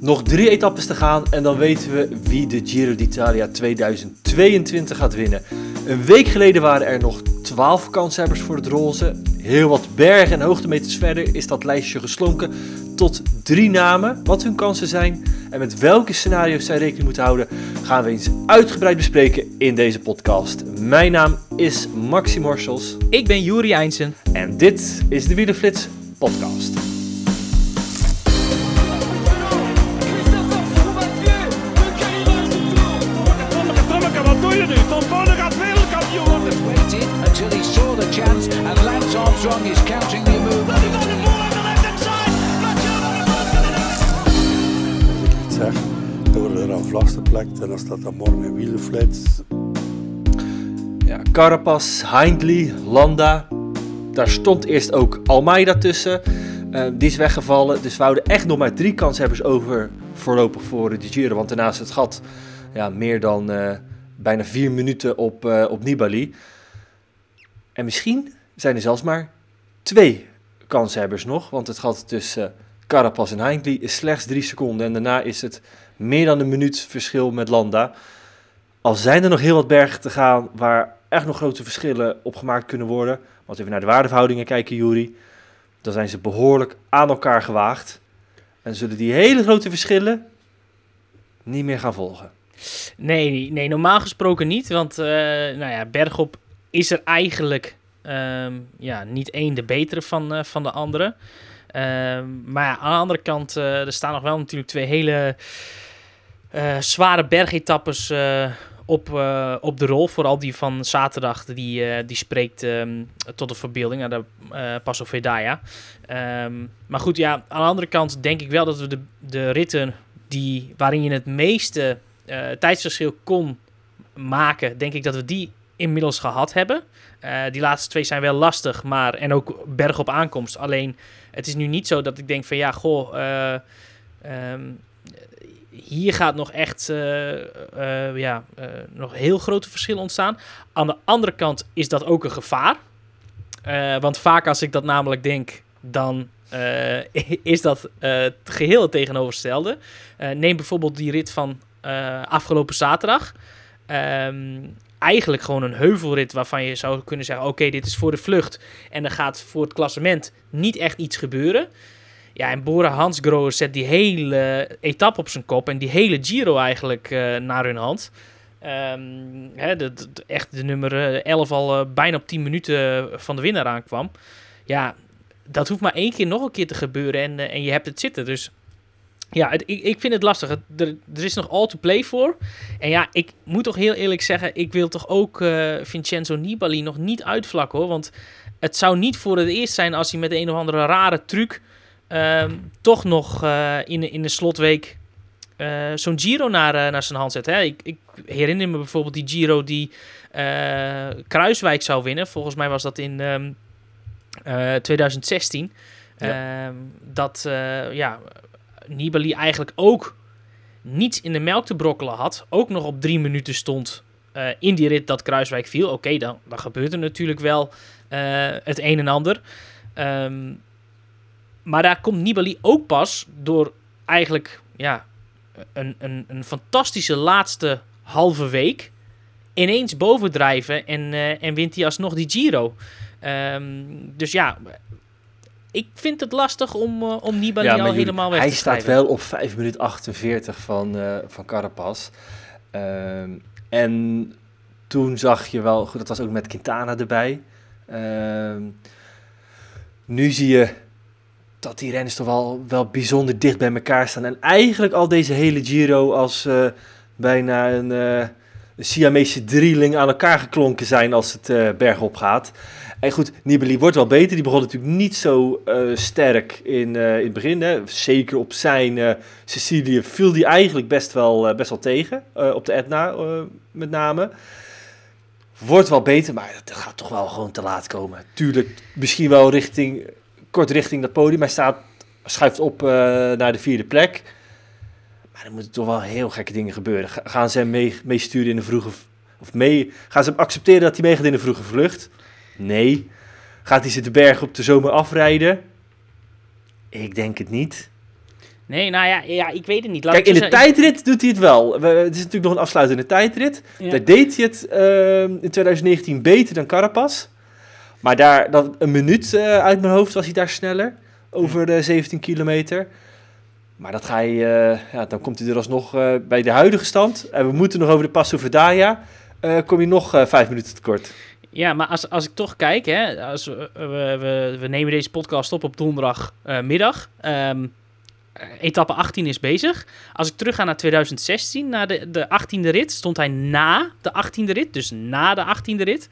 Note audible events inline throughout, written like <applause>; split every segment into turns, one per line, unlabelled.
Nog drie etappes te gaan en dan weten we wie de Giro d'Italia 2022 gaat winnen. Een week geleden waren er nog 12 kanshebbers voor het roze. Heel wat bergen en hoogtemeters verder is dat lijstje geslonken tot drie namen. Wat hun kansen zijn en met welke scenario's zij rekening moeten houden, gaan we eens uitgebreid bespreken in deze podcast. Mijn naam is Maxi Morsels
Ik ben Juri Einsen.
en dit is de Wielerflits podcast.
En dan morgen wielenflits.
Ja, Carapaz, Hindley, Landa. Daar stond eerst ook Almeida tussen. Eh, die is weggevallen. Dus we houden echt nog maar drie kanshebbers over voorlopig voor de Giro. Want daarnaast het gat ja, meer dan eh, bijna vier minuten op, eh, op Nibali. En misschien zijn er zelfs maar twee kanshebbers nog. Want het gat tussen Carapaz en Hindley is slechts drie seconden. En daarna is het meer dan een minuut verschil met Landa. Al zijn er nog heel wat bergen te gaan waar echt nog grote verschillen op gemaakt kunnen worden. Want even naar de waardeverhoudingen kijken, Jury. Dan zijn ze behoorlijk aan elkaar gewaagd. En zullen die hele grote verschillen niet meer gaan volgen.
Nee, nee, normaal gesproken niet. Want eh, nou ja, bergop is er eigenlijk ehm, ja, niet één de betere van, eh, van de andere. Ehm, maar ja, aan de andere kant, eh, er staan nog wel natuurlijk twee hele zware bergetappes eh, op, eh, op de rol. Vooral die van zaterdag, die, eh, die spreekt ehm, tot de verbeelding naar de eh Passo Vedaya. Ehm, maar goed, ja, aan de andere kant denk ik wel dat we de, de ritten die, waarin je het meeste eh, tijdsverschil kon maken, denk ik dat we die inmiddels gehad hebben. Eh, die laatste twee zijn wel lastig, maar en ook berg op aankomst. Alleen het is nu niet zo dat ik denk van ja, goh, eh, ehm, hier gaat nog echt eh, ja, eh, nog heel grote verschillen ontstaan. Aan de andere kant is dat ook een gevaar. Want vaak als ik dat namelijk denk, dan <laughs> is dat het geheel het tegenovergestelde. Neem bijvoorbeeld die rit van afgelopen zaterdag. Ehm, eigenlijk gewoon een heuvelrit waarvan je zou kunnen zeggen: oké, dit is voor de vlucht. En er gaat voor het klassement niet echt iets gebeuren. Ja, en Bora Hansgrohe zet die hele etappe op zijn kop en die hele Giro eigenlijk eh, naar hun hand. Ehm, hè, echt de nummer eh, 11 al eh, bijna op 10 minuten van de winnaar aankwam. Ja, dat hoeft maar één keer nog een keer te gebeuren en, eh, en je hebt het zitten. Dus ja, ik, ik vind het lastig. Er, is nog all to play voor. En ja, ik moet toch heel eerlijk zeggen, ik wil toch ook eh, Vincenzo Nibali nog niet uitvlakken hoor. Want het zou niet voor het eerst zijn als hij met een of andere rare truc ehm, toch nog eh, in, de- in de slotweek eh, zo'n Giro naar, eh, naar zijn hand zet. Hè? Ik, ik herinner me bijvoorbeeld die Giro die Kruiswijk zou winnen. Volgens mij was dat in ehm, eh, 2016. Ehm, dat eh, ja, Nibali eigenlijk ook niets in de melk te brokkelen had. Ook nog op drie minuten stond in die rit dat Kruiswijk viel. Oké, dan, dan gebeurt er natuurlijk wel het een en ander. Ehm, maar daar komt Nibali ook pas door eigenlijk ja, een, een, een fantastische laatste halve week ineens bovendrijven en, eh, en wint hij alsnog die Giro. Ehm, dus ja, ik vind het lastig om, eh, om Nibali al
jullie-
helemaal weg
hij
te
staat
schrijven.
wel op 5 minuten 48 van, eh van Carapaz. Ehm, en toen zag je wel, goed, dat was ook met Quintana erbij. Ehm, nu zie je dat die renners toch wel, wel bijzonder dicht bij elkaar staan. En eigenlijk al deze hele Giro als eh, bijna een, een Siamese drieling aan elkaar geklonken zijn als het eh bergop gaat. En goed, Nibali wordt wel beter. Die begon natuurlijk niet zo sterk in, in het begin. Hè. Zeker op zijn Sicilië viel die eigenlijk best wel, best wel tegen. op de Etna met name. Wordt wel beter, maar dat gaat toch wel gewoon te laat komen. Tuurlijk, misschien wel richting, kort richting dat podium. Hij staat, schuift op eh, naar de vierde plek. Maar er moeten toch wel heel gekke dingen gebeuren. Ga- Gaan ze hem mee, meesturen in de vroege... Of mee, gaan ze hem accepteren dat hij meegaat in de vroege vlucht? Nee. Gaat hij ze de berg op de zomer afrijden? Ik denk het niet.
Nee, nou ja, ja ik weet het niet. Laat
Kijk, in de tijdrit doet hij het wel. We- Het is natuurlijk nog een afsluitende tijdrit.
Ja.
Daar deed hij het ehm, in 2019 beter dan Carapaz. Maar daar, dat, een minuut eh, uit mijn hoofd was hij daar sneller. Over de 17 kilometer. Maar dat ga je, eh, ja, dan komt hij er alsnog eh, bij de huidige stand. En we moeten nog over de Passo Verdaya. kom je nog vijf minuten tekort.
Ja, maar als, als ik toch kijk, hè, als we, we, we, nemen deze podcast op op donderdagmiddag. Ehm etappe 18 is bezig. Als ik terug ga naar 2016, naar de, de 18e rit, stond hij na de 18e rit. Dus na de 18e rit.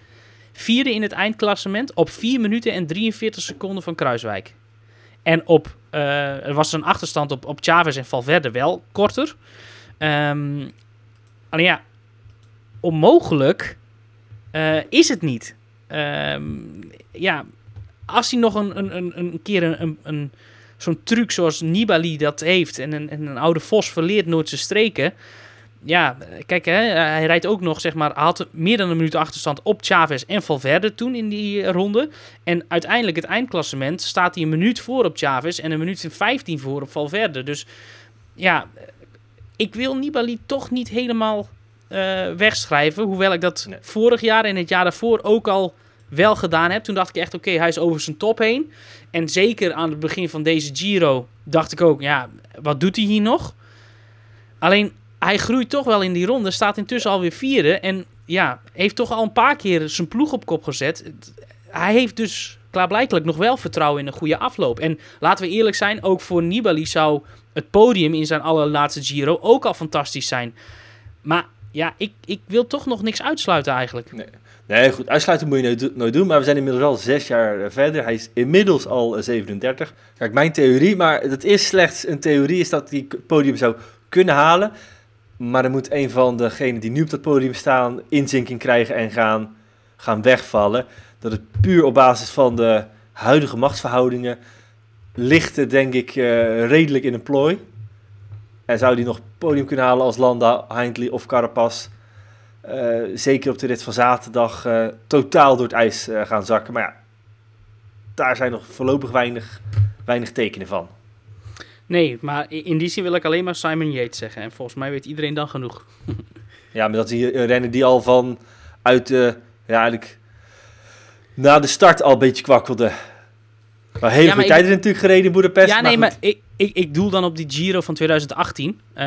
Vierde in het eindklassement op 4 minuten en 43 seconden van Kruiswijk. En op, eh, er was een achterstand op, op Chavez en Valverde wel korter. Ehm, alleen ja, onmogelijk eh, is het niet. Ehm, ja, als hij nog een, een, een, een keer een, een, een, zo'n truc zoals Nibali dat heeft en een, en een oude vos verleert nooit zijn streken. Ja, kijk, hè, hij rijdt ook nog, zeg maar, hij had meer dan een minuut achterstand op Chavez en Valverde toen in die eh, ronde. En uiteindelijk het eindklassement staat hij een minuut voor op Chavez en een minuut en 15 voor op Valverde. Dus ja, ik wil Nibali toch niet helemaal eh, wegschrijven. Hoewel ik dat
Nee.
vorig jaar en het jaar daarvoor ook al wel gedaan heb. Toen dacht ik echt, oké, hij is over zijn top heen. En zeker aan het begin van deze Giro dacht ik ook, ja, wat doet hij hier nog? Alleen, hij groeit toch wel in die ronde. Staat intussen alweer vierde. En ja, heeft toch al een paar keer zijn ploeg op kop gezet. Hij heeft dus klaarblijkelijk nog wel vertrouwen in een goede afloop. En laten we eerlijk zijn, ook voor Nibali zou het podium in zijn allerlaatste Giro ook al fantastisch zijn. Maar ja, ik, ik wil toch nog niks uitsluiten eigenlijk.
Nee, goed, uitsluiten moet je nooit, do- nooit doen. Maar we zijn inmiddels wel zes jaar eh, verder. Hij is inmiddels al eh, 37. Kijk, mijn theorie, maar dat is slechts een theorie, is dat hij het podium zou kunnen halen. Maar dan moet een van degenen die nu op dat podium staan inzinking krijgen en gaan, gaan wegvallen. Dat het puur op basis van de huidige machtsverhoudingen ligt denk ik eh, redelijk in een plooi. En zou die nog podium kunnen halen als Landa, Hindley of Carapaz... Eh, zeker op de rit van zaterdag eh, totaal door het ijs gaan zakken. Maar ja, daar zijn nog voorlopig weinig, weinig tekenen van.
Nee, maar in die zin wil ik alleen maar Simon Yates zeggen. En volgens mij weet iedereen dan genoeg. <laughs>
Ja, maar dat is hier een renner die al van uit de, ja eigenlijk, na de start al een beetje kwakkelde. Maar hele
Ja,
goede tijden natuurlijk gereden in Boedapest.
ja, nee, maar ik, ik, ik doel dan op die Giro van 2018. eh,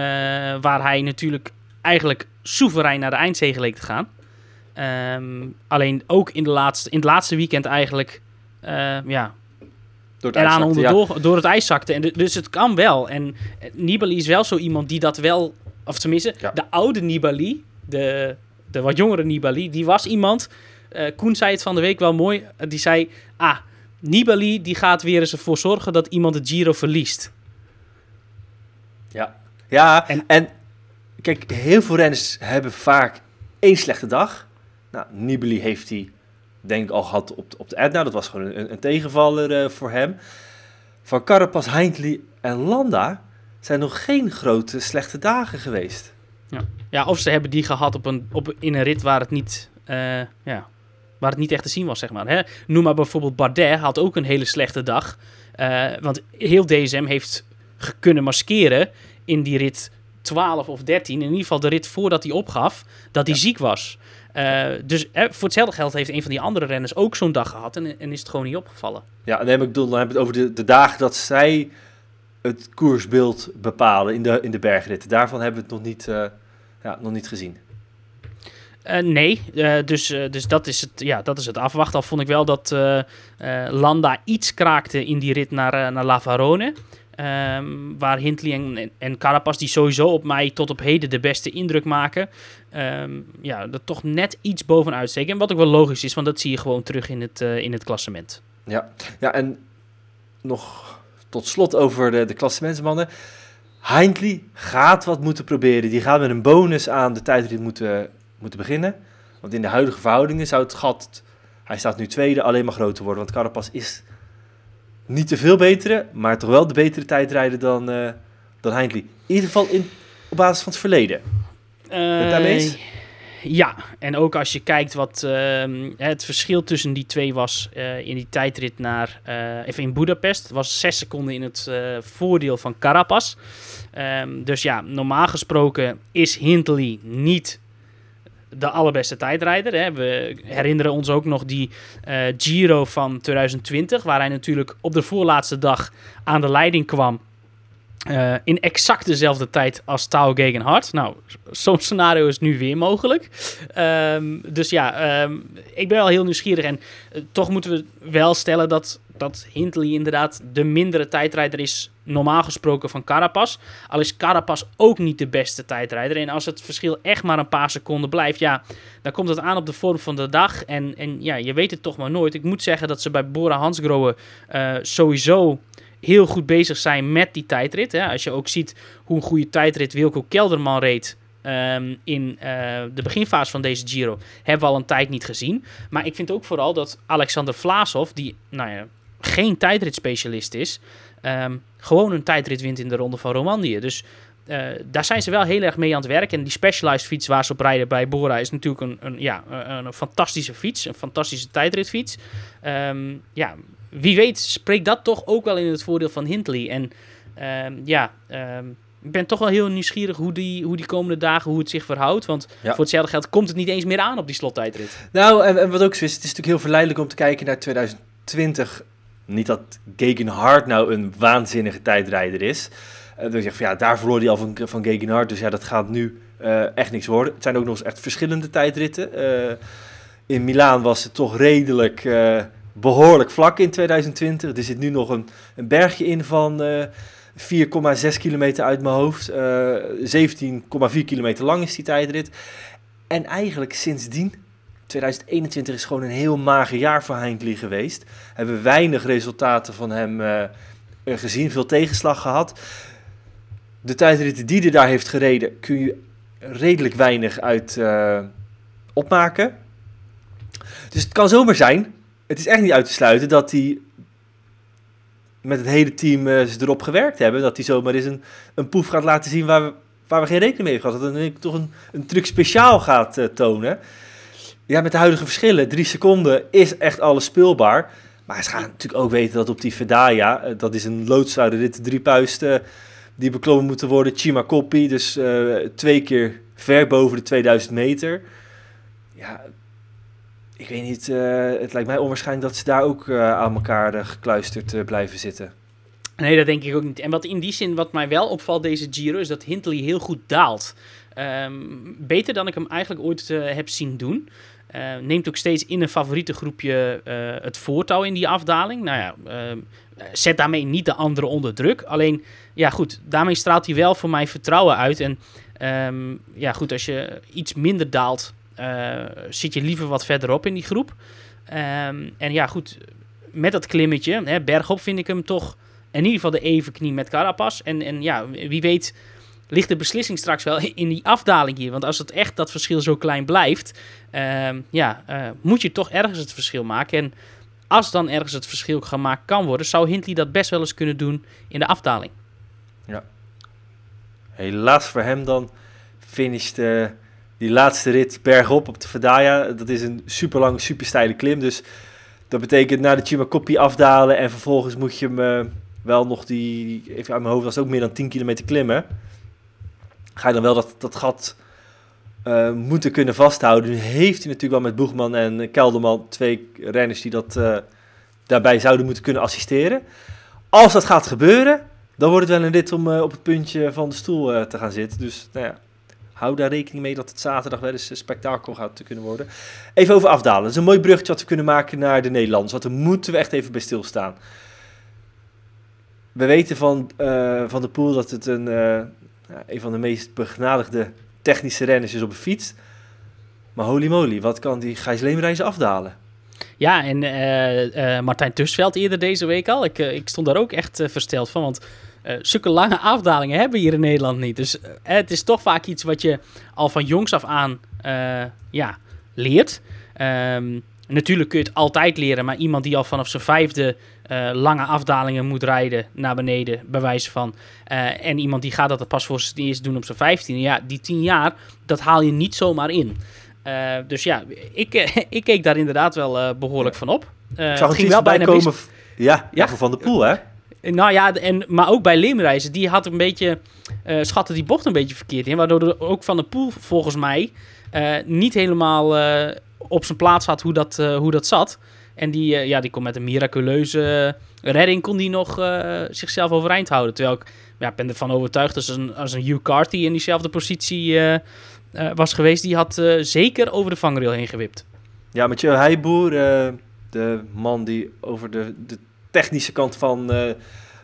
waar hij natuurlijk eigenlijk soeverein naar de eindzege leek te gaan. Ehm, alleen ook in, de laatste, in het laatste weekend eigenlijk... eh, ja,
door het
eraan
ja.
onderdoor door het ijs zakte. En de- dus het kan wel. En eh, Nibali is wel zo iemand die dat wel... Of tenminste,
Ja.
de oude Nibali, de, de wat jongere Nibali, die was iemand... eh, Koen zei het van de week wel mooi. eh, die zei, ah, Nibali die gaat weer eens ervoor zorgen dat iemand het Giro verliest.
Ja, ja
En-
en, kijk, heel veel renners hebben vaak één slechte dag. Nou, Nibali heeft hij denk ik al gehad op, op de Etna. Dat was gewoon een, een tegenvaller eh, voor hem. Van Carapaz, Hindley en Landa zijn nog geen grote slechte dagen geweest.
Ja, of ze hebben die gehad op een, op, in een rit waar het niet... eh, ja, waar het niet echt te zien was, zeg maar. Hè? Noem maar bijvoorbeeld Bardet had ook een hele slechte dag. Eh, want heel DSM heeft kunnen maskeren in die rit 12 of 13. In ieder geval de rit voordat hij opgaf, dat hij
Ja.
ziek was. Eh, dus hè, voor hetzelfde geld heeft een van die andere renners ook zo'n dag gehad en, en is het gewoon niet opgevallen.
Ja, en dan heb ik, dan heb ik het over de, de dagen dat zij het koersbeeld bepalen in de, in de bergritten. Daarvan hebben we het nog niet, eh, ja, nog niet gezien.
Eh, nee, eh, dus, eh, dus dat, is het, ja, dat is het afwachten. Al vond ik wel dat eh, eh, Landa iets kraakte in die rit naar, eh, naar La Ehm, waar Hindley en, en, Carapaz, die sowieso op mij tot op heden de beste indruk maken, ehm, ja, dat toch net iets bovenuit steken. En wat ook wel logisch is, want dat zie je gewoon terug in het, eh, in het klassement.
Ja, ja en nog tot slot over de, de klassementsmannen. Hindley gaat wat moeten proberen. Die gaat met een bonus aan de tijdrit moeten, moeten beginnen. Want in de huidige verhoudingen zou het gat... Hij staat nu tweede, alleen maar groter worden. Want Carapaz is niet te veel betere, maar toch wel de betere tijdrijder dan, eh dan Hindley. In ieder geval in, op basis van het verleden. Het daarmee eens?
Ja, en ook als je kijkt wat ehm, het verschil tussen die twee was eh, in die tijdrit naar, even in Budapest, was zes seconden in het voordeel van Carapaz. Ehm, dus ja, normaal gesproken is Hindley niet de allerbeste tijdrijder. Hè. We herinneren ons ook nog die eh, Giro van 2020, waar hij natuurlijk op de voorlaatste dag aan de leiding kwam. Eh, in exact dezelfde tijd als Tao Gegenhardt. Nou, zo'n scenario is nu weer mogelijk. Ehm, dus ja, ehm, ik ben wel heel nieuwsgierig. En eh, toch moeten we wel stellen dat, dat Hindley inderdaad de mindere tijdrijder is, normaal gesproken, van Carapaz. Al is Carapaz ook niet de beste tijdrijder. En als het verschil echt maar een paar seconden blijft, ja, dan komt het aan op de vorm van de dag. En, en ja, je weet het toch maar nooit. Ik moet zeggen dat ze bij Bora Hansgrohe eh, sowieso heel goed bezig zijn met die tijdrit. Hè. Als je ook ziet hoe een goede tijdrit Wilco Kelderman reed ehm, in eh, de beginfase van deze Giro, hebben we al een tijd niet gezien. Maar ik vind ook vooral dat Alexander Vlasov, die nou ja, geen tijdritspecialist is, ehm, gewoon een tijdrit wint in de Ronde van Romandie. Dus eh, daar zijn ze wel heel erg mee aan het werk. En die Specialized fiets waar ze op rijden bij Bora is natuurlijk een, een, ja, een, fantastische fiets. Een fantastische tijdritfiets. Ehm, ja, wie weet spreekt dat toch ook wel in het voordeel van Hindley. En ehm, ja, ehm, ik ben toch wel heel nieuwsgierig hoe die, hoe die komende dagen, hoe het zich verhoudt. Want
Ja.
voor hetzelfde geld komt het niet eens meer aan op die slottijdrit.
Nou, en, en wat ook zo is, het is natuurlijk heel verleidelijk om te kijken naar 2020. Niet dat Gegenhard nou een waanzinnige tijdrijder is. Dus je zegt van ja, daar verloor hij al van, van Gegenhard. Dus ja, dat gaat nu eh, echt niks worden. Het zijn ook nog eens echt verschillende tijdritten. Eh, in Milaan was het toch redelijk behoorlijk vlak in 2020. Er zit nu nog een, een bergje in van eh 4,6 kilometer uit mijn hoofd. Eh 17,4 kilometer lang is die tijdrit. En eigenlijk sindsdien 2021 is gewoon een heel mager jaar voor Hindley geweest. Hebben we weinig resultaten van hem eh, gezien, veel tegenslag gehad. De tijdritten die hij daar heeft gereden, kun je redelijk weinig uit eh, opmaken. Dus het kan zomaar zijn, het is echt niet uit te sluiten, dat hij met het hele team eh, ze erop gewerkt hebben. Dat hij zomaar eens een, een poef gaat laten zien waar we, waar we geen rekening mee hebben gehad. Dat hij toch een, een truc speciaal gaat eh, tonen. Ja, met de huidige verschillen, drie seconden is echt alles speelbaar. Maar ze gaan natuurlijk ook weten dat op die Verdaya, eh, dat is een loodzware rit, drie puisten die beklommen moeten worden. Chima Coppi, dus twee keer ver boven de 2000 meter. Ja, ik weet niet, eh, het lijkt mij onwaarschijnlijk dat ze daar ook eh, aan elkaar eh, gekluisterd blijven zitten.
Nee, dat denk ik ook niet. En wat in die zin, wat mij wel opvalt deze Giro, is dat Hindley heel goed daalt. Ehm, beter dan ik hem eigenlijk ooit heb zien doen. Neemt ook steeds in een favoriete groepje het voortouw in die afdaling. Nou ja, ehm, zet daarmee niet de anderen onder druk. Alleen, ja goed, daarmee straalt hij wel voor mij vertrouwen uit. En ehm, ja goed, als je iets minder daalt, zit je liever wat verderop in die groep. Ehm, en ja goed, met dat klimmetje, hè, bergop vind ik hem toch in ieder geval de evenknie met Carapaz. En, en ja, wie weet ligt de beslissing straks wel in die afdaling hier. Want als het echt dat verschil zo klein blijft, ehm, ja, eh, moet je toch ergens het verschil maken. En als dan ergens het verschil gemaakt kan worden, zou Hindley dat best wel eens kunnen doen in de afdaling.
Helaas voor hem dan finisht eh, die laatste rit bergop op de Verdaya. Dat is een super lang, super steile klim. Dus dat betekent na de Chimacopi afdalen en vervolgens moet je hem eh, wel nog die, even uit mijn hoofd was ook meer dan 10 kilometer klimmen. Ga je dan wel dat, dat gat eh, moeten kunnen vasthouden. Nu heeft hij natuurlijk wel met Boegman en Kelderman twee renners die dat eh, daarbij zouden moeten kunnen assisteren. Als dat gaat gebeuren, dan wordt het wel een rit om op het puntje van de stoel te gaan zitten. Dus nou ja, hou daar rekening mee dat het zaterdag wel eens een spektakel gaat te kunnen worden. Even over afdalen. Dat is een mooi bruggetje wat we kunnen maken naar de Nederlanders. Want daar moeten we echt even bij stilstaan. We weten van, eh, van de Poel dat het een, eh, een van de meest begnadigde technische renners is op een fiets. Maar holy moly, wat kan die Gijs afdalen?
Ja, en eh, eh, Martijn Tusveld eerder deze week al. Ik, eh, ik stond daar ook echt eh, versteld van, want eh, zulke lange afdalingen hebben we hier in Nederland niet. Dus eh, het is toch vaak iets wat je al van jongs af aan eh, ja, leert. Ehm, natuurlijk kun je het altijd leren, maar iemand die al vanaf zijn vijfde lange afdalingen moet rijden naar beneden, bij wijze van. en iemand die gaat dat pas voor het eerst doen op zijn vijftiende. Ja, die tien jaar, dat haal je niet zomaar in. Dus ja, ik, <laughs> ik keek daar inderdaad wel eh, behoorlijk van op.
Ik zag
het ging wel bijna
komen. Ja, ja, Van der Poel, hè?
Nou ja, en, maar ook bij Leemreizen, die had een beetje, eh schatte die bocht een beetje verkeerd in. Waardoor er ook Van de Poel volgens mij eh, niet helemaal eh, op zijn plaats had hoe dat, hoe dat zat. En die, ja, die kon met een miraculeuze redding kon die nog zichzelf overeind houden. Terwijl ik ben ervan overtuigd dat als een, als een Hugh Carty in diezelfde positie was geweest, die had zeker over de vangrail heen gewipt.
Ja, Mathieu Heijboer, de man die over de, de technische kant van eh,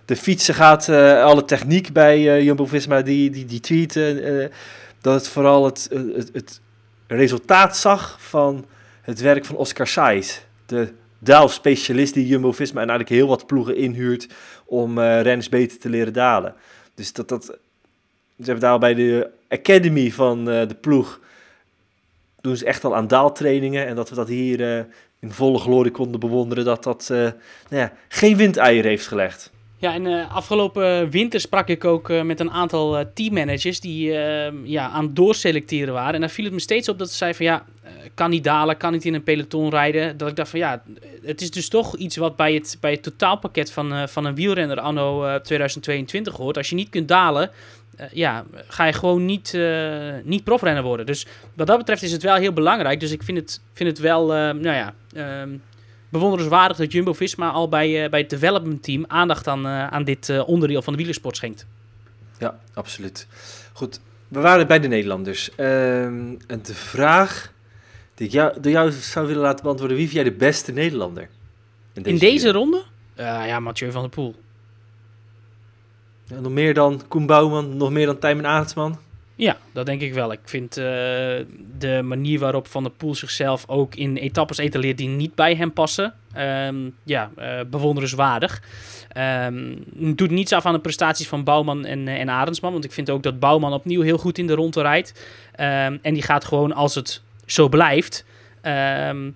de fietsen gaat, eh, alle techniek bij eh, Jumbo-Visma, die, die, die tweette eh, dat het vooral het, het, het resultaat zag van het werk van Oscar Sainz. De daalspecialist die Jumbo-Visma en eigenlijk heel wat ploegen inhuurt om eh renners beter te leren dalen. Dus dat, dat, ze hebben daar bij de academy van de ploeg doen ze echt al aan daaltrainingen. En dat we dat hier in volle glorie konden bewonderen, dat dat eh, nou ja, geen windeieren heeft gelegd.
Ja, en eh, afgelopen winter sprak ik ook eh, met een aantal eh, teammanagers die eh, ja, aan het doorselecteren waren. En daar viel het me steeds op dat ze zeiden van ja, kan niet dalen, kan niet in een peloton rijden. Dat ik dacht van ja, het is dus toch iets wat bij het, bij het totaalpakket van, van een wielrenner anno eh, 2022 hoort. Als je niet kunt dalen, ja, ga je gewoon niet, eh, niet profrenner worden. Dus wat dat betreft is het wel heel belangrijk. Dus ik vind het, vind het wel, eh, nou ja... ehm, bewonderenswaardig dat Jumbo-Visma al bij, eh, bij het development team aandacht aan, eh, aan dit eh, onderdeel van de wielersport schenkt.
Ja, absoluut. Goed, we waren bij de Nederlanders. Ehm, en de vraag die ik jou, door jou zou willen laten beantwoorden, wie vind jij de beste Nederlander?
In deze ronde? Eh, ja, Mathieu van der Poel.
Nog meer dan Koen Bouwman, nog meer dan Tijmen Arendsman?
Ja, dat denk ik wel. Ik vind eh, de manier waarop Van der Poel zichzelf ook in etappes etaleert die niet bij hem passen, ehm, ja, eh, bewonderenswaardig. Ehm, doet niets af aan de prestaties van Bouwman en, eh, en Arendsman, want ik vind ook dat Bouwman opnieuw heel goed in de ronde rijdt. Ehm, en die gaat gewoon, als het zo blijft, de,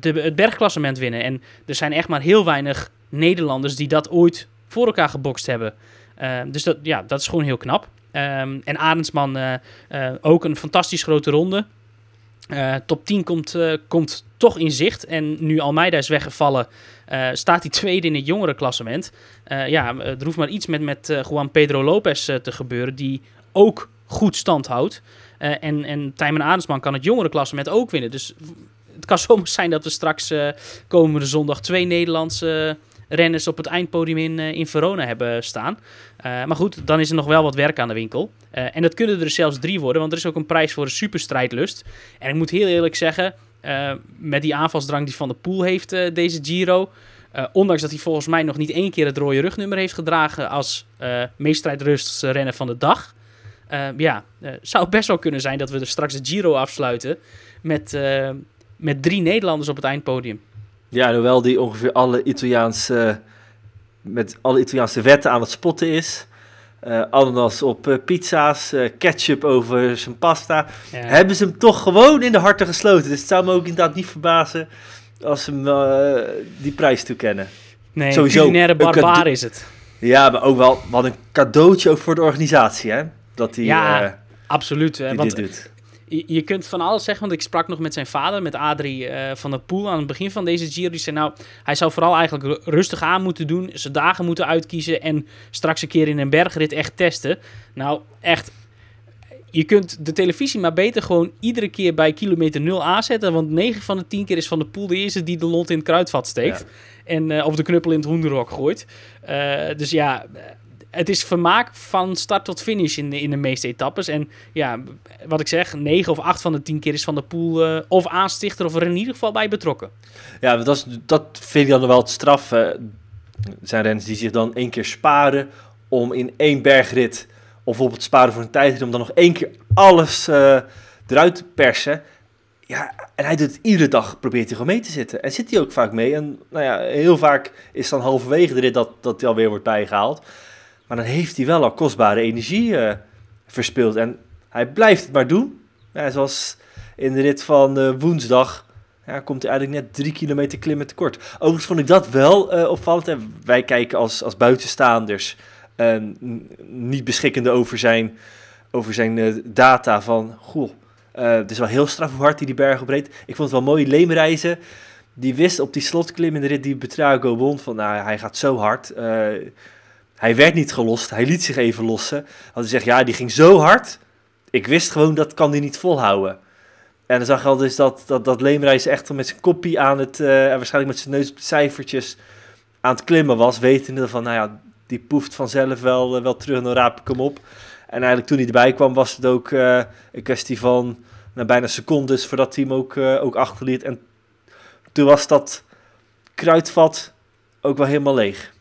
het bergklassement winnen. En er zijn echt maar heel weinig Nederlanders die dat ooit voor elkaar gebokst hebben. Ehm, dus dat, ja, dat is gewoon heel knap. Ehm, en Arendsman eh, eh, ook een fantastisch grote ronde. Eh, top 10 komt, komt toch in zicht. En nu Almeida is weggevallen, staat hij tweede in het jongerenklassement. Ja, er hoeft maar iets met, met Juan Pedro Lopez te gebeuren, die ook goed stand houdt. En, en Tijmen Arendsman kan het jongerenklassement ook winnen. Dus het kan <laughs> zomaar zijn dat we straks komende zondag twee Nederlandse renners op het eindpodium in, eh, in Verona hebben staan. Eh, maar goed, dan is er nog wel wat werk aan de winkel. Eh, en dat kunnen er zelfs drie worden, want er is ook een prijs voor de superstrijdlust. En ik moet heel eerlijk zeggen, met die aanvalsdrang die Van der Poel heeft deze Giro... ondanks dat hij volgens mij nog niet één keer het rode rugnummer heeft gedragen als eh meest strijdlustigste renner van de dag... eh, ja, zou best wel kunnen zijn dat we er straks de Giro afsluiten met, met drie Nederlanders op het eindpodium.
Ja, hoewel die ongeveer alle Italiaanse, met alle Italiaanse wetten aan het spotten is. Eh ananas op eh, pizza's, eh, ketchup over zijn pasta.
Ja.
Hebben ze hem toch gewoon in de harten gesloten. Dus het zou me ook inderdaad niet verbazen als ze hem eh, die prijs toekennen.
Nee,
Sowieso
culinaire
een
barbaar is het.
Ja, maar ook wel wat een cadeautje ook voor de organisatie, hè? Dat hij
Ja,
eh,
Absoluut. eh,
die
want
dit doet.
Je, je kunt van alles zeggen, want ik sprak nog met zijn vader, met Adrie eh, van der Poel, aan het begin van deze Giro. Die zei nou, hij zou vooral eigenlijk ru- rustig aan moeten doen, zijn dagen moeten uitkiezen en straks een keer in een bergrit echt testen. Nou, echt, je kunt de televisie maar beter gewoon iedere keer bij kilometer 0 aanzetten, want 9 van de 10 keer is Van der Poel de eerste die de lont in het kruidvat steekt. En, eh, of de knuppel in het hoenderhok gooit. Eh, dus ja, het is vermaak van start tot finish in de, in de meeste etappes. En ja, wat ik zeg, 9 of 8 van de 10 keer is Van der Poel eh, of aanstichter of er in ieder geval bij betrokken.
Ja, dat, is, dat vind ik dan wel het straf. eh. Er zijn renners die zich dan één keer sparen om in één bergrit, of bijvoorbeeld sparen voor een tijdrit, om dan nog één keer alles eh, eruit te persen. Ja, en hij doet het iedere dag, probeert hij gewoon mee te zitten. En zit hij ook vaak mee. En nou ja, heel vaak is dan halverwege de rit dat, dat hij alweer wordt bijgehaald. Maar dan heeft hij wel al kostbare energie eh, verspild. En hij blijft het maar doen. Ja, zoals in de rit van eh, woensdag ja, komt hij eigenlijk net drie kilometer klimmen tekort. Overigens vond ik dat wel eh, opvallend. En wij kijken als, als buitenstaanders niet beschikkende over zijn, over zijn data van... Goh, het is wel heel straf hoe hard hij die berg opreed. Ik vond het wel mooi. Leemreizen, die wist op die slotklim in de rit die Betrago won van, nou, hij gaat zo hard. Hij werd niet gelost, hij liet zich even lossen. Want hij zegt, ja, die ging zo hard. Ik wist gewoon, dat kan hij niet volhouden. En dan zag je al dus dat, dat, dat Leemreizen echt met zijn koppie aan het, eh, en waarschijnlijk met zijn neus op de cijfertjes aan het klimmen was. Wetende van, nou ja, die poeft vanzelf wel, eh, wel terug dan raap ik hem op. En eigenlijk toen hij erbij kwam was het ook eh, een kwestie van nou, bijna secondes voordat hij hem ook, ook achterliet. En toen was dat kruidvat ook wel helemaal leeg.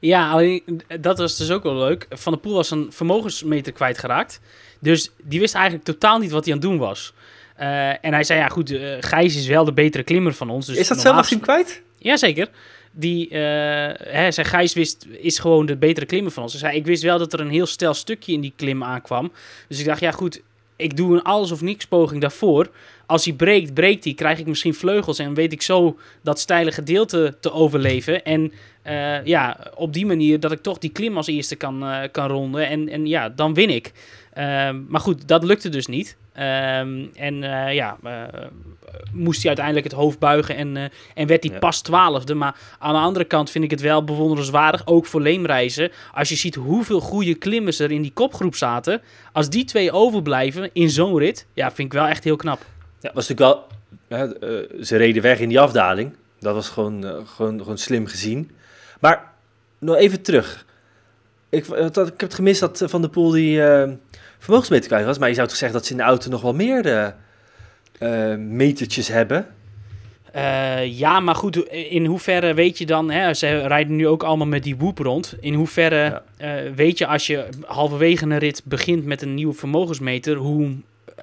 Ja, alleen dat was dus ook wel leuk. Van der Poel was een vermogensmeter kwijtgeraakt. Dus die wist eigenlijk totaal niet wat hij aan het doen was. Eh, en hij zei, ja goed, eh, Gijs is wel de betere klimmer van ons. Dus
is dat hij hem kwijt?
Jazeker. Die, eh hè, zijn Gijs wist, is gewoon de betere klimmer van ons. Hij, ik wist wel dat er een heel stel stukje in die klim aankwam. Dus ik dacht, ja goed, ik doe een alles of niks poging daarvoor. Als hij breekt, breekt hij, krijg ik misschien vleugels en weet ik zo dat steile gedeelte te overleven. En eh, ja, op die manier dat ik toch die klim als eerste kan, eh, kan ronden. En, en ja, dan win ik. Ehm, maar goed, dat lukte dus niet. Ehm, en eh, ja, moest hij uiteindelijk het hoofd buigen en, en werd hij
Ja.
pas twaalfde. Maar aan de andere kant vind ik het wel bewonderenswaardig, ook voor leemreizen. Als je ziet hoeveel goede klimmers er in die kopgroep zaten. Als die twee overblijven in zo'n rit, ja, vind ik wel echt heel knap.
Ja, was natuurlijk wel. ze reden weg in die afdaling. Dat was gewoon, gewoon, gewoon slim gezien. Maar nog even terug. Ik, eh, ik heb het gemist dat eh, Van der Poel die eh vermogensmeter kwijt was. Maar je zou toch zeggen dat ze in de auto nog wel meer eh, eh, metertjes hebben.
Ja, maar goed, in hoeverre weet je dan, hè, ze rijden nu ook allemaal met die woep rond. In hoeverre
Ja.
weet je als je halverwege een rit begint met een nieuwe vermogensmeter, hoe,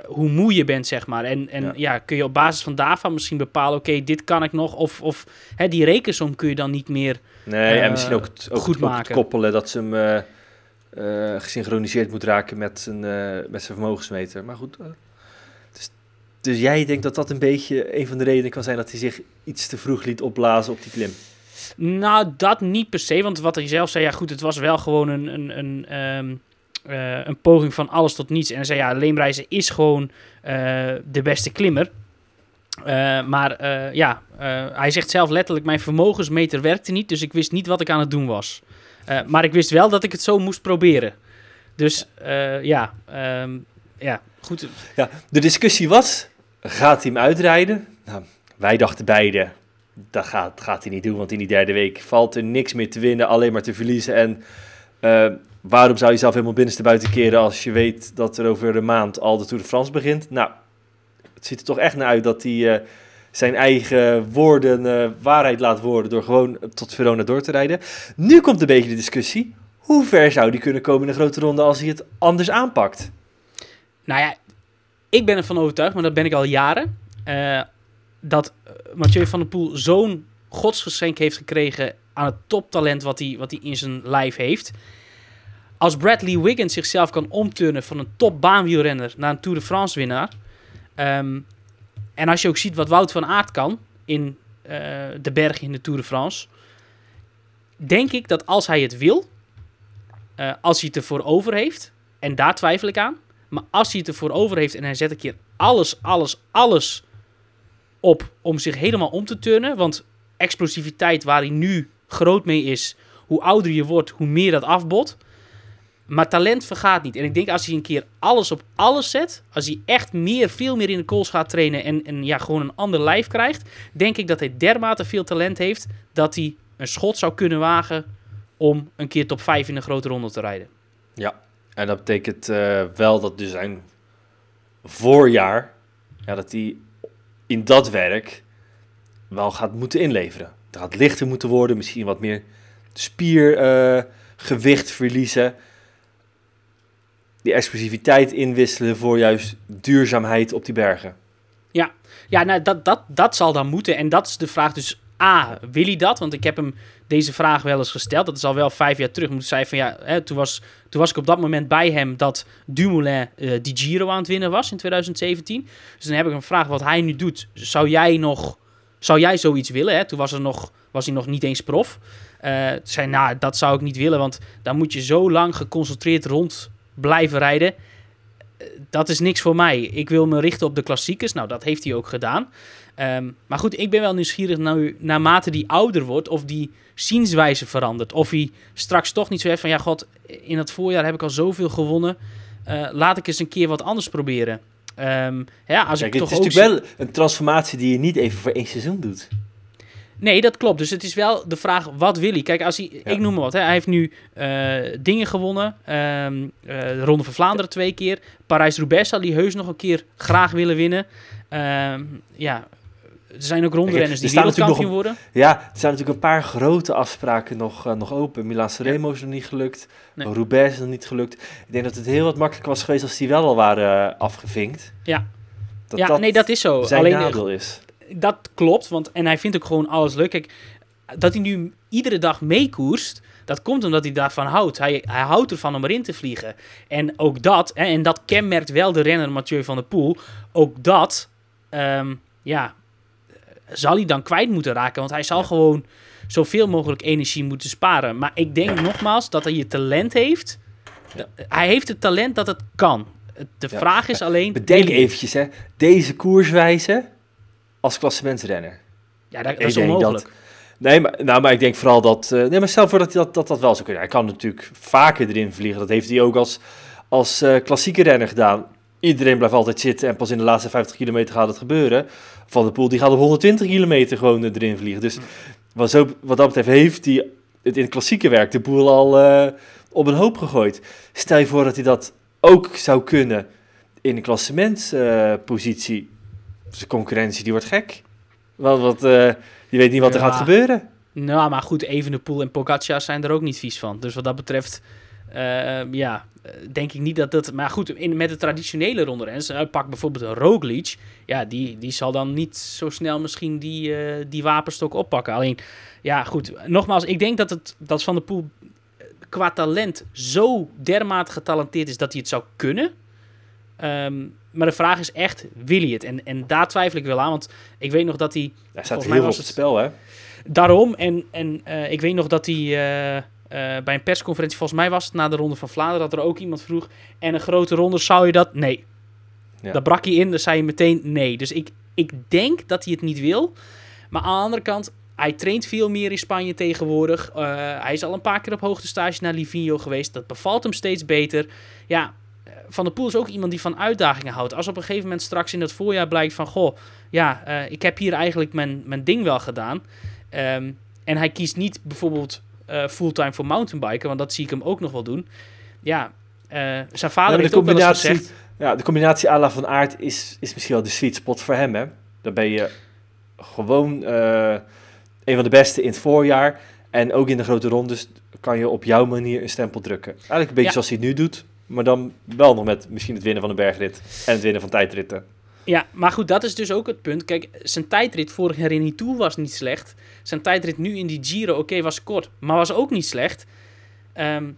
hoe moe je bent, zeg maar. En, en
Ja.
ja. kun je op basis van daarvan misschien bepalen, oké, dit kan ik nog. Of, of hè, die rekensom kun je dan niet meer.
Nee,
Eh,
en misschien ook, het, ook,
goed
het, ook het
maken.
koppelen dat ze hem eh, eh, gesynchroniseerd moet raken met zijn, eh, met zijn vermogensmeter. Maar goed. eh, dus, dus jij denkt dat dat een beetje een van de redenen kan zijn dat hij zich iets te vroeg liet opblazen op die klim.
Nou, dat niet per se, want wat hij zelf zei, ja goed, het was wel gewoon een, een, een, ehm, eh, een poging van alles tot niets. En zei, ja, Leemreizen is gewoon eh, de beste klimmer. Eh, maar ja, hij zegt zelf letterlijk, mijn vermogensmeter werkte niet, dus ik wist niet wat ik aan het doen was. Maar ik wist wel dat ik het zo moest proberen. Dus ja, ehm, ja, goed.
Ja, de discussie was, gaat hij hem uitrijden? Nou, wij dachten beide, dat gaat, gaat hij niet doen, want in die derde week valt er niks meer te winnen, alleen maar te verliezen. En waarom zou je zelf helemaal binnenste buiten keren als je weet dat er over een maand al de Tour de France begint? Nou, het ziet er toch echt naar uit dat hij eh, zijn eigen woorden eh, waarheid laat worden door gewoon tot Verona door te rijden. Nu komt een beetje de discussie, hoe ver zou die kunnen komen in een grote ronde als hij het anders aanpakt?
Nou ja, ik ben ervan overtuigd, maar dat ben ik al jaren. eh, dat Mathieu van der Poel zo'n godsgeschenk heeft gekregen aan het toptalent wat hij, wat hij in zijn lijf heeft. Als Bradley Wiggins zichzelf kan omturnen van een topbaanwielrenner naar een Tour de France winnaar. ehm, en als je ook ziet wat Wout van Aert kan in eh, de bergen in de Tour de France. Denk ik dat als hij het wil, eh, als hij het ervoor over heeft, en daar twijfel ik aan. Maar als hij het ervoor over heeft en hij zet een keer alles, alles, alles op om zich helemaal om te turnen. Want explosiviteit waar hij nu groot mee is, hoe ouder je wordt, hoe meer dat afbot. Maar talent vergaat niet. En ik denk als hij een keer alles op alles zet, als hij echt meer, veel meer in de kools gaat trainen en, en ja, gewoon een ander lijf krijgt, denk ik dat hij dermate veel talent heeft dat hij een schot zou kunnen wagen om een keer top 5 in een grote ronde te rijden.
Ja, en dat betekent eh, wel dat dus zijn voorjaar, ja, dat hij in dat werk wel gaat moeten inleveren. Het gaat lichter moeten worden, misschien wat meer spiergewicht verliezen. Die explosiviteit inwisselen voor juist duurzaamheid op die bergen.
Ja, nou, dat, dat, dat zal dan moeten. En dat is de vraag dus, A, wil hij dat? Want ik heb hem deze vraag wel eens gesteld. Dat is al wel vijf jaar terug. Moet zei van, ja, hè, toen, was, toen was ik op dat moment bij hem dat Dumoulin eh die Giro aan het winnen was in 2017. Dus dan heb ik hem gevraagd wat hij nu doet. Zou jij nog, zou jij zoiets willen? Hè? Toen was, er nog, was hij nog niet eens prof. Toen zei nou, dat zou ik niet willen, want dan moet je zo lang geconcentreerd rond blijven rijden. dat is niks voor mij. Ik wil me richten op de klassiekers. Nou, dat heeft hij ook gedaan. Ehm, maar goed, ik ben wel nieuwsgierig nou, naarmate die ouder wordt, of die zienswijze verandert. Of hij straks toch niet zo heeft van, ja god, in het voorjaar heb ik al zoveel gewonnen. Eh, laat ik eens een keer wat anders proberen. Ehm, ja, als
Kijk,
ik
het
toch
is
ook
natuurlijk wel een transformatie die je niet even voor één seizoen doet.
Nee, dat klopt. Dus het is wel de vraag, wat wil hij? Kijk, als hij,
Ja.
ik noem maar wat, hè. hij heeft nu eh, dingen gewonnen. De Ronde van Vlaanderen twee keer. Parijs-Roubaix zal hij heus nog een keer graag willen winnen. Ehm, ja, er zijn ook rondrenners
er
die wereldkampioen worden.
Ja, er zijn natuurlijk een paar grote afspraken nog, eh, nog open. Milaan Sanremo is nog niet gelukt.
Nee.
Roubaix is nog niet gelukt. Ik denk dat het heel wat makkelijker was geweest als die wel al waren afgevinkt.
Ja.
Dat
ja, nee, dat is zo.
zijn
Alleen,
nadeel is.
Dat klopt, want en hij vindt ook gewoon alles leuk. Kijk, dat hij nu iedere dag meekoerst, dat komt omdat hij daarvan houdt. Hij, hij houdt ervan om erin te vliegen. En ook dat, hè, en dat kenmerkt wel de renner Mathieu van der Poel, ook dat, ehm, ja, zal hij dan kwijt moeten raken. Want hij zal gewoon zoveel mogelijk energie moeten sparen. Maar ik denk nogmaals dat hij je talent heeft.
Ja.
Hij heeft het talent dat het kan. De
Ja.
vraag is alleen...
Bedenk eventjes, hè. Deze koerswijze als klassementsrenner.
Ja, dat, dat is onmogelijk.
Nee, maar, nou, maar ik denk vooral dat... eh, nee, maar stel voor dat hij dat, dat, dat wel zou kunnen. Hij kan natuurlijk vaker erin vliegen. Dat heeft hij ook als, als eh, klassieke renner gedaan. Iedereen blijft altijd zitten en pas in de laatste 50 kilometer gaat het gebeuren. Van de Poel die gaat op 120 kilometer gewoon erin vliegen. Dus wat, zo, wat dat betreft heeft hij het in het klassieke werk de Poel al eh, op een hoop gegooid. Stel je voor dat hij dat ook zou kunnen in een klassementspositie. Zijn concurrentie die wordt gek. Want wat, eh, je weet niet wat er gaat gebeuren.
Nou, maar goed, Evenepoel en Pogacar zijn er ook niet vies van. Dus wat dat betreft, eh, ja, eh, denk ik niet dat dat... Maar goed, in, met de traditionele rondrenners, uh, pak bijvoorbeeld een Roglic. Ja, die, die zal dan niet zo snel misschien die, eh, die wapenstok oppakken. Alleen, ja, goed. Nogmaals, ik denk dat, het, dat Van der Poel eh, qua talent zo dermate getalenteerd is dat hij het zou kunnen. Ehm, maar de vraag is echt, wil hij het? En, en daar twijfel ik wel aan, want ik weet nog dat hij...
Daar staat heel
was
het spel, hè?
Daarom, en, en eh, ik weet nog dat hij eh, eh, bij een persconferentie, volgens mij was het na de Ronde van Vlaanderen, dat er ook iemand vroeg, en een grote ronde, zou je dat? Nee.
Ja.
Daar brak hij in, dan zei je meteen nee. Dus ik, ik denk dat hij het niet wil. Maar aan de andere kant, hij traint veel meer in Spanje tegenwoordig. Hij is al een paar keer op hoogtestage naar Livigno geweest. Dat bevalt hem steeds beter. Ja, Van der Poel is ook iemand die van uitdagingen houdt. Als op een gegeven moment straks in het voorjaar blijkt van... Goh, ja, eh, ik heb hier eigenlijk mijn, mijn ding wel gedaan. Ehm, en hij kiest niet bijvoorbeeld eh, fulltime voor mountainbiken. Want dat zie ik hem ook nog wel doen. Ja, eh, zijn vader
maar
heeft ook wel eens gezegd...
ja, de combinatie à la Van Aert is, is misschien wel de sweet spot voor hem, hè? Dan ben je gewoon eh, een van de beste in het voorjaar. En ook in de grote rondes kan je op jouw manier een stempel drukken. Eigenlijk een beetje
Ja.
zoals hij het nu doet. Maar dan wel nog met misschien het winnen van een bergrit. En het winnen van tijdritten.
Ja, maar goed, dat is dus ook het punt. Kijk, zijn tijdrit vorig jaar in die Tour was niet slecht. Zijn tijdrit nu in die Giro, oké, was kort, maar was ook niet slecht. Ehm,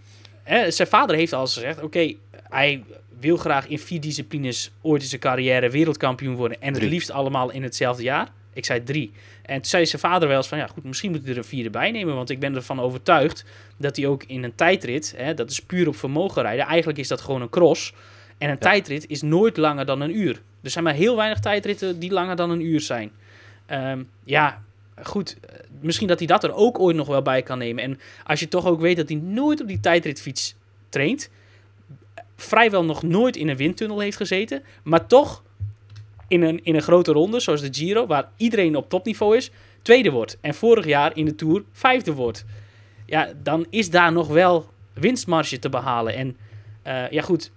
hè, zijn vader heeft al gezegd, oké, hij wil graag in vier disciplines ooit in zijn carrière wereldkampioen worden. En het liefst allemaal in hetzelfde jaar. Ik zei drie. En toen zei zijn vader wel eens van, ja goed, misschien moet hij er een vierde bij nemen. Want ik ben ervan overtuigd dat hij ook in een tijdrit, hè, dat is puur op vermogen rijden. Eigenlijk is dat gewoon een cross. En een tijdrit is nooit langer dan een uur. Er zijn maar heel weinig tijdritten die langer dan een uur zijn. Ehm, ja, goed. eh, Misschien dat hij dat er ook ooit nog wel bij kan nemen. En als je toch ook weet dat hij nooit op die tijdritfiets traint. Vrijwel nog nooit in een windtunnel heeft gezeten. Maar toch in een, in een grote ronde, zoals de Giro, waar iedereen op topniveau is, tweede wordt. En vorig jaar in de Tour vijfde wordt. Ja, dan is daar nog wel winstmarge te behalen. En eh, ja, goed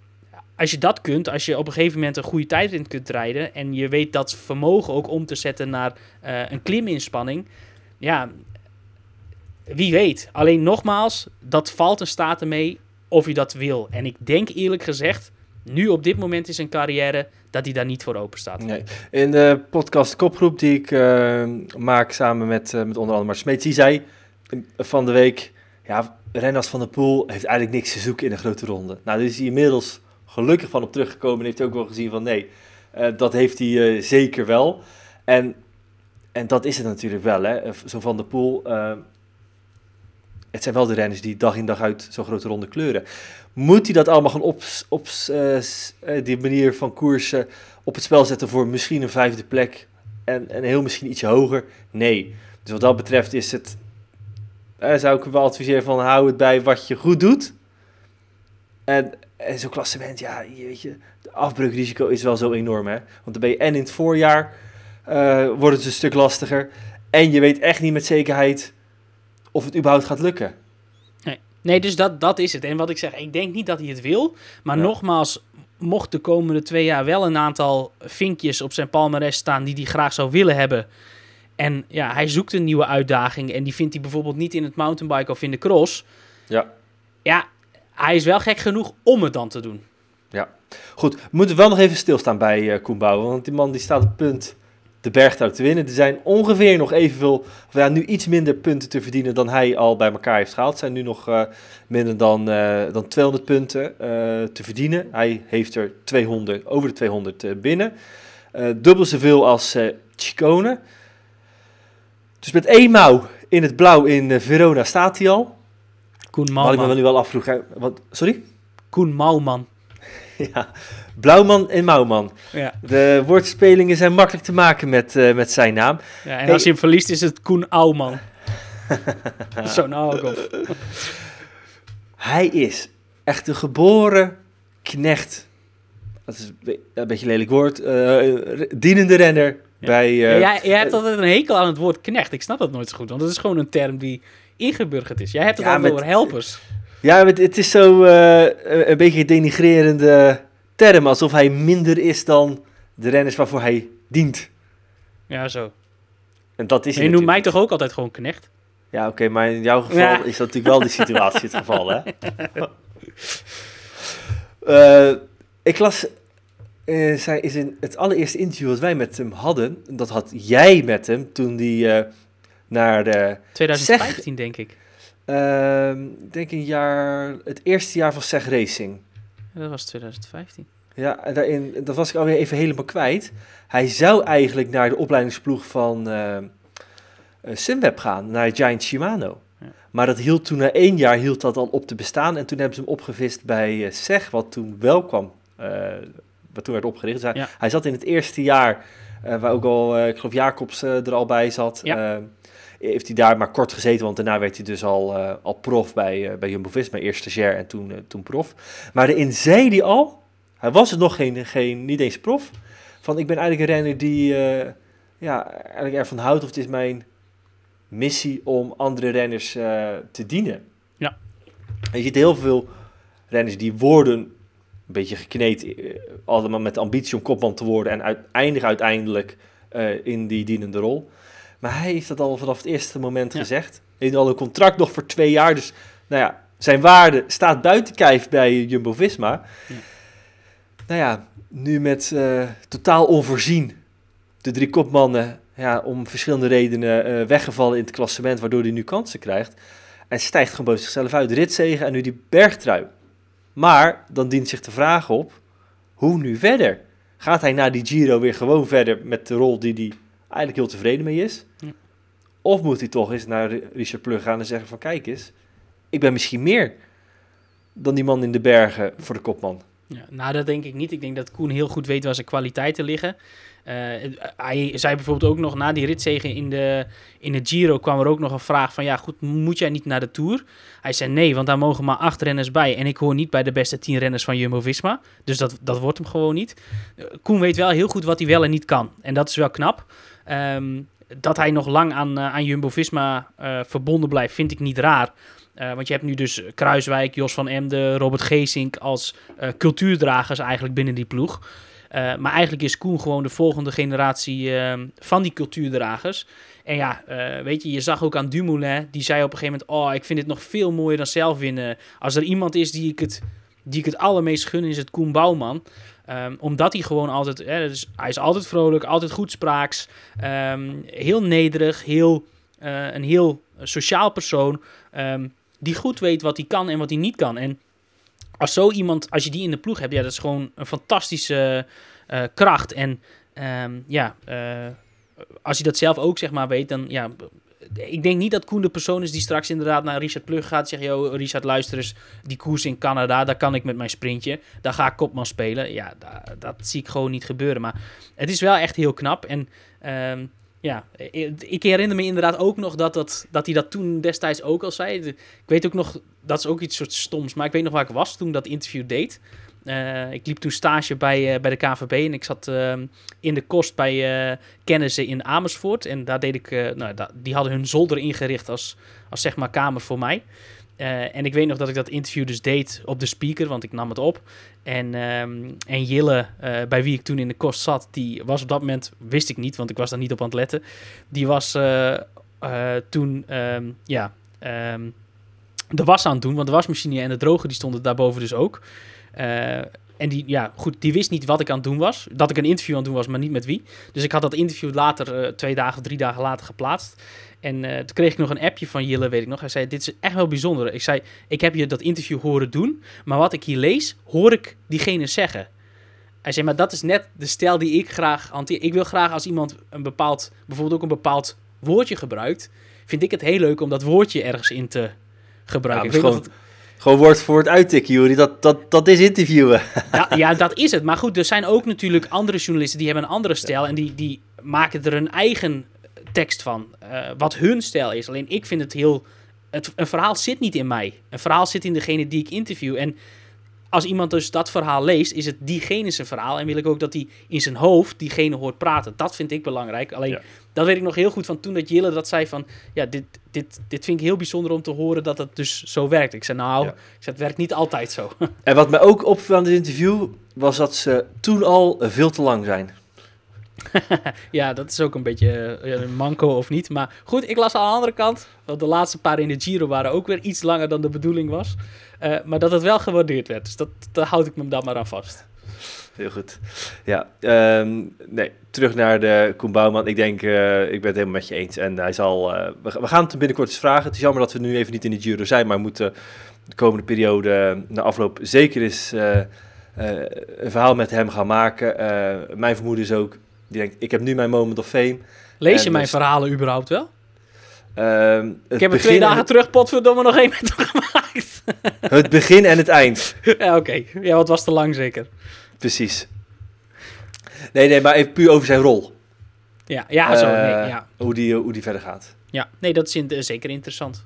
als je dat kunt, als je op een gegeven moment een goede tijdrit kunt rijden en je weet dat vermogen ook om te zetten naar eh, een kliminspanning, ja, wie weet. Alleen nogmaals, dat valt een staat mee of je dat wil. En ik denk eerlijk gezegd, nu op dit moment in zijn carrière, dat hij daar niet voor open staat.
In de podcast Kopgroep die ik eh, maak samen met, eh, met onder andere Mart Smeets, die zei eh, van de week, ja, Renners van der Poel heeft eigenlijk niks te zoeken in een grote ronde. Nou, daar is hij inmiddels gelukkig van op teruggekomen en heeft ook wel gezien van nee, dat heeft hij zeker wel. En, en dat is het natuurlijk wel, hè. Zo van der Poel, het zijn wel de renners die dag in dag uit zo'n grote ronde kleuren. Moet hij dat allemaal gaan op, eh, eh, die manier van koersen op het spel zetten voor misschien een vijfde plek en, en heel misschien ietsje hoger? Nee. Dus wat dat betreft is het, eh, zou ik hem wel adviseren van hou het bij wat je goed doet. En, en zo'n klassement, ja, je weet je, de afbreukrisico is wel zo enorm, hè. Want dan ben je en in het voorjaar eh, wordt het een stuk lastiger. En je weet echt niet met zekerheid of het überhaupt gaat lukken.
Nee, dus dat, dat is het. En wat ik zeg, ik denk niet dat hij het wil. Maar
Ja.
nogmaals, mocht de komende twee jaar wel een aantal vinkjes op zijn palmarès staan die hij graag zou willen hebben. En ja, hij zoekt een nieuwe uitdaging en die vindt hij bijvoorbeeld niet in het mountainbike of in de cross.
Ja.
Ja, hij is wel gek genoeg om het dan te doen.
Goed, we moeten wel nog even stilstaan bij eh Koen Bouwen, want die man die staat op punt de bergtrui te winnen. Er zijn ongeveer nog evenveel, of ja, nu iets minder punten te verdienen dan hij al bij elkaar heeft gehaald. Zijn nu nog eh, minder dan, eh, dan 200 punten eh, te verdienen. Hij heeft er 200, over de 200 eh, binnen. Dubbel zoveel als Chicone. Dus met één mouw in het blauw in Verona staat hij al.
Koen
Wat ik me
Mouwman.
nu wel afvroeg, hè, wat, sorry?
Koen Mouwman. <laughs>
ja, Blauwman en Mouwman.
Ja.
De woordspelingen zijn makkelijk te maken met, eh, met zijn naam.
ja en
Hey.
als je hem verliest is het Koen Ouwman. <laughs> Zo'n oude
Hij is echt een geboren knecht. Dat is een be- een beetje een lelijk woord. eh, dienende renner bij... eh,
jij, jij hebt altijd een hekel aan het woord knecht. Ik snap dat nooit zo goed, want dat is gewoon een term die ingeburgerd is. Jij hebt het
Ja,
altijd
met-
over helpers.
Ja, het, het is zo een beetje denigrerende term. Alsof hij minder is dan de renners waarvoor hij dient.
Ja, zo.
En dat is
je noemt mij toch ook altijd gewoon knecht?
Ja, oké, maar in jouw geval
Ja.
is dat natuurlijk wel die <laughs> situatie het geval, hè? <laughs> Eh, ik las, eh, zij is in het allereerste interview wat wij met hem hadden, dat had jij met hem toen die eh, naar de,
2015, denk ik.
ehm, ik denk een jaar, het eerste jaar van Seg Racing.
Dat was 2015.
Ja, en daarin, dat was ik alweer even helemaal kwijt. Hij zou eigenlijk naar de opleidingsploeg van eh, eh, Sunweb gaan, naar Giant Shimano.
Ja.
Maar dat hield toen na één jaar hield dat al op te bestaan. En toen hebben ze hem opgevist bij eh SEG, wat toen wel kwam, eh, wat toen werd opgericht. Dus hij,
Ja.
hij zat in het eerste jaar, eh, waar ook al, eh, ik geloof Jacobs eh, er al bij zat.
Ja.
Heeft hij daar maar kort gezeten, want daarna werd hij dus al, eh, al prof bij, eh bij Jumbo-Visma. Eerst stagiair en toen, eh, toen prof. Maar daarin zei hij al, hij was het nog geen, geen, niet eens prof, van ik ben eigenlijk een renner die ja, eigenlijk ervan houdt, of het is mijn missie om andere renners te dienen.
Ja.
En je ziet heel veel renners die worden een beetje gekneed, allemaal met de ambitie om kopman te worden en uiteindelijk uiteindelijk in die dienende rol. Maar hij heeft dat al vanaf het eerste moment
Ja.
gezegd. Hij heeft al een contract nog voor twee jaar, dus nou ja, zijn waarde staat buiten kijf bij Jumbo-Visma.
Ja.
Nou ja, nu met eh, totaal onvoorzien de drie kopmannen ja, om verschillende redenen eh, weggevallen in het klassement, waardoor hij nu kansen krijgt. En stijgt gewoon boven zichzelf uit. Ritzegen en nu die bergtrui. Maar dan dient zich de vraag op, hoe nu verder? Gaat hij na die Giro weer gewoon verder met de rol die hij eigenlijk heel tevreden mee is?
Ja.
Of moet hij toch eens naar Richard Plug gaan en zeggen van kijk eens, ik ben misschien meer dan die man in de bergen voor de kopman.
Ja, nou, dat denk ik niet. Ik denk dat Koen heel goed weet waar zijn kwaliteiten liggen. Eh, hij zei bijvoorbeeld ook nog na die ritzegen in de, in de Giro kwam er ook nog een vraag van ja goed, moet jij niet naar de Tour? Hij zei nee, want daar mogen maar acht renners bij en ik hoor niet bij de beste tien renners van Jumbo-Visma. Dus dat, dat wordt hem gewoon niet. Eh, Koen weet wel heel goed wat hij wel en niet kan. En dat is wel knap. Ehm, dat hij nog lang aan, eh, aan Jumbo-Visma eh, verbonden blijft, vind ik niet raar. Eh, want je hebt nu dus Kruiswijk, Jos van Emden, Robert Geesink als cultuurdragers eigenlijk binnen die ploeg. Maar eigenlijk is Koen gewoon de volgende generatie eh, van die cultuurdragers. En ja, weet je, je zag ook aan Dumoulin, die zei op een gegeven moment... oh, ik vind het nog veel mooier dan zelf winnen. Als er iemand is die ik het, die ik het allermeest gun, is het Koen Bouwman. Ehm, omdat hij gewoon altijd... Hè, dus hij is altijd vrolijk, altijd goed spraaks. ehm, heel nederig, heel, eh, een heel sociaal persoon... ehm, die goed weet wat hij kan en wat hij niet kan. En als zo iemand, als je die in de ploeg hebt, ja, dat is gewoon een fantastische eh, kracht. En ja, eh, als je dat zelf ook zeg maar weet, dan ja, ik denk niet dat Koen de persoon is die straks inderdaad naar Richard Plug gaat zegt... Yo, Richard, luister eens, die koers in Canada, daar kan ik met mijn sprintje. Daar ga ik kopman spelen. Ja, da- dat zie ik gewoon niet gebeuren. Maar het is wel echt heel knap. En ehm, ja, ik herinner me inderdaad ook nog dat, dat, dat hij dat toen destijds ook al zei. Ik weet ook nog, dat is ook iets soort stoms, maar ik weet nog waar ik was toen dat interview deed. Eh, ik liep toen stage bij, eh, bij de KVB en ik zat ehm, in de kost bij eh kennissen in Amersfoort. En daar deed ik, nou, die hadden hun zolder ingericht als, als zeg maar kamer voor mij. En ik weet nog dat ik dat interview dus deed op de speaker, want ik nam het op. En, ehm, en Jille, bij wie ik toen in de kost zat, die was op dat moment, wist ik niet, want ik was daar niet op aan het letten. Die was toen, ehm, ja, de was aan het doen, want de wasmachine en de droger die stonden daarboven dus ook. Eh, en die, ja, goed, die wist niet wat ik aan het doen was. Dat ik een interview aan het doen was, maar niet met wie. Dus ik had dat interview later, eh, twee dagen, drie dagen later geplaatst. En eh, toen kreeg ik nog een appje van Jille, weet ik nog. Hij zei, dit is echt wel bijzonder. Ik zei, ik heb je dat interview horen doen, maar wat ik hier lees, hoor ik diegene zeggen. Hij zei, maar dat is net de stijl die ik graag hanteer. Ik wil graag als iemand een bepaald, bijvoorbeeld ook een bepaald woordje gebruikt, vind ik het heel leuk om dat woordje ergens in te
Ja,
gebruiken.
maar
ik weet
gewoon woord voor het uittikken, Juri. Dat, dat, dat is interviewen.
Ja, <laughs> ja, dat is het. Maar goed, er zijn ook natuurlijk andere journalisten die hebben een andere stijl en die, die maken er een eigen tekst van. eh, wat hun stijl is. Alleen ik vind het heel. Het, een verhaal zit niet in mij. Een verhaal zit in degene die ik interview. En als iemand dus dat verhaal leest, is het diegene zijn verhaal. En wil ik ook dat hij in zijn hoofd diegene hoort praten. Dat vind ik belangrijk. Alleen
Ja.
Dat weet ik nog heel goed van toen dat Jille dat zei van... Ja, dit, dit, dit vind ik heel bijzonder om te horen dat het dus zo werkt. Ik zei nou,
Ja.
ik zei, het werkt niet altijd zo. <laughs>
En wat mij ook opviel aan dit interview, was dat ze toen al veel te lang zijn. <laughs>
Ja, dat is ook een beetje eh, een manco of niet. Maar goed, ik las aan de andere kant. Want de laatste paar in de Giro waren ook weer iets langer dan de bedoeling was. Eh, maar dat het wel gewaardeerd werd. Dus dat, daar houd ik me dan maar aan vast.
Heel goed. Ja, ehm, nee, terug naar de Koen Bouwman. Ik denk, eh, ik ben het helemaal met je eens. En hij zal, eh, we, we gaan het hem binnenkort eens vragen. Het is jammer dat we nu even niet in de Giro zijn, maar we moeten de komende periode na afloop zeker eens eh, een verhaal met hem gaan maken. Mijn vermoeden is ook, die denkt, ik heb nu mijn moment of fame.
Lees
En
je mijn
dus-
verhalen überhaupt wel?
Ehm, het
Ik heb er twee
en
dagen
het-
terug potverdomme nog één <laughs> met hem gemaakt.
Het begin en het eind.
ja, oké. Ja, wat was te lang zeker.
Precies. Nee, nee, maar even puur over zijn rol.
Ja, ja zo.
Eh,
Nee, ja.
Hoe, die, hoe die verder gaat.
ja, nee, dat is in- eh, zeker interessant.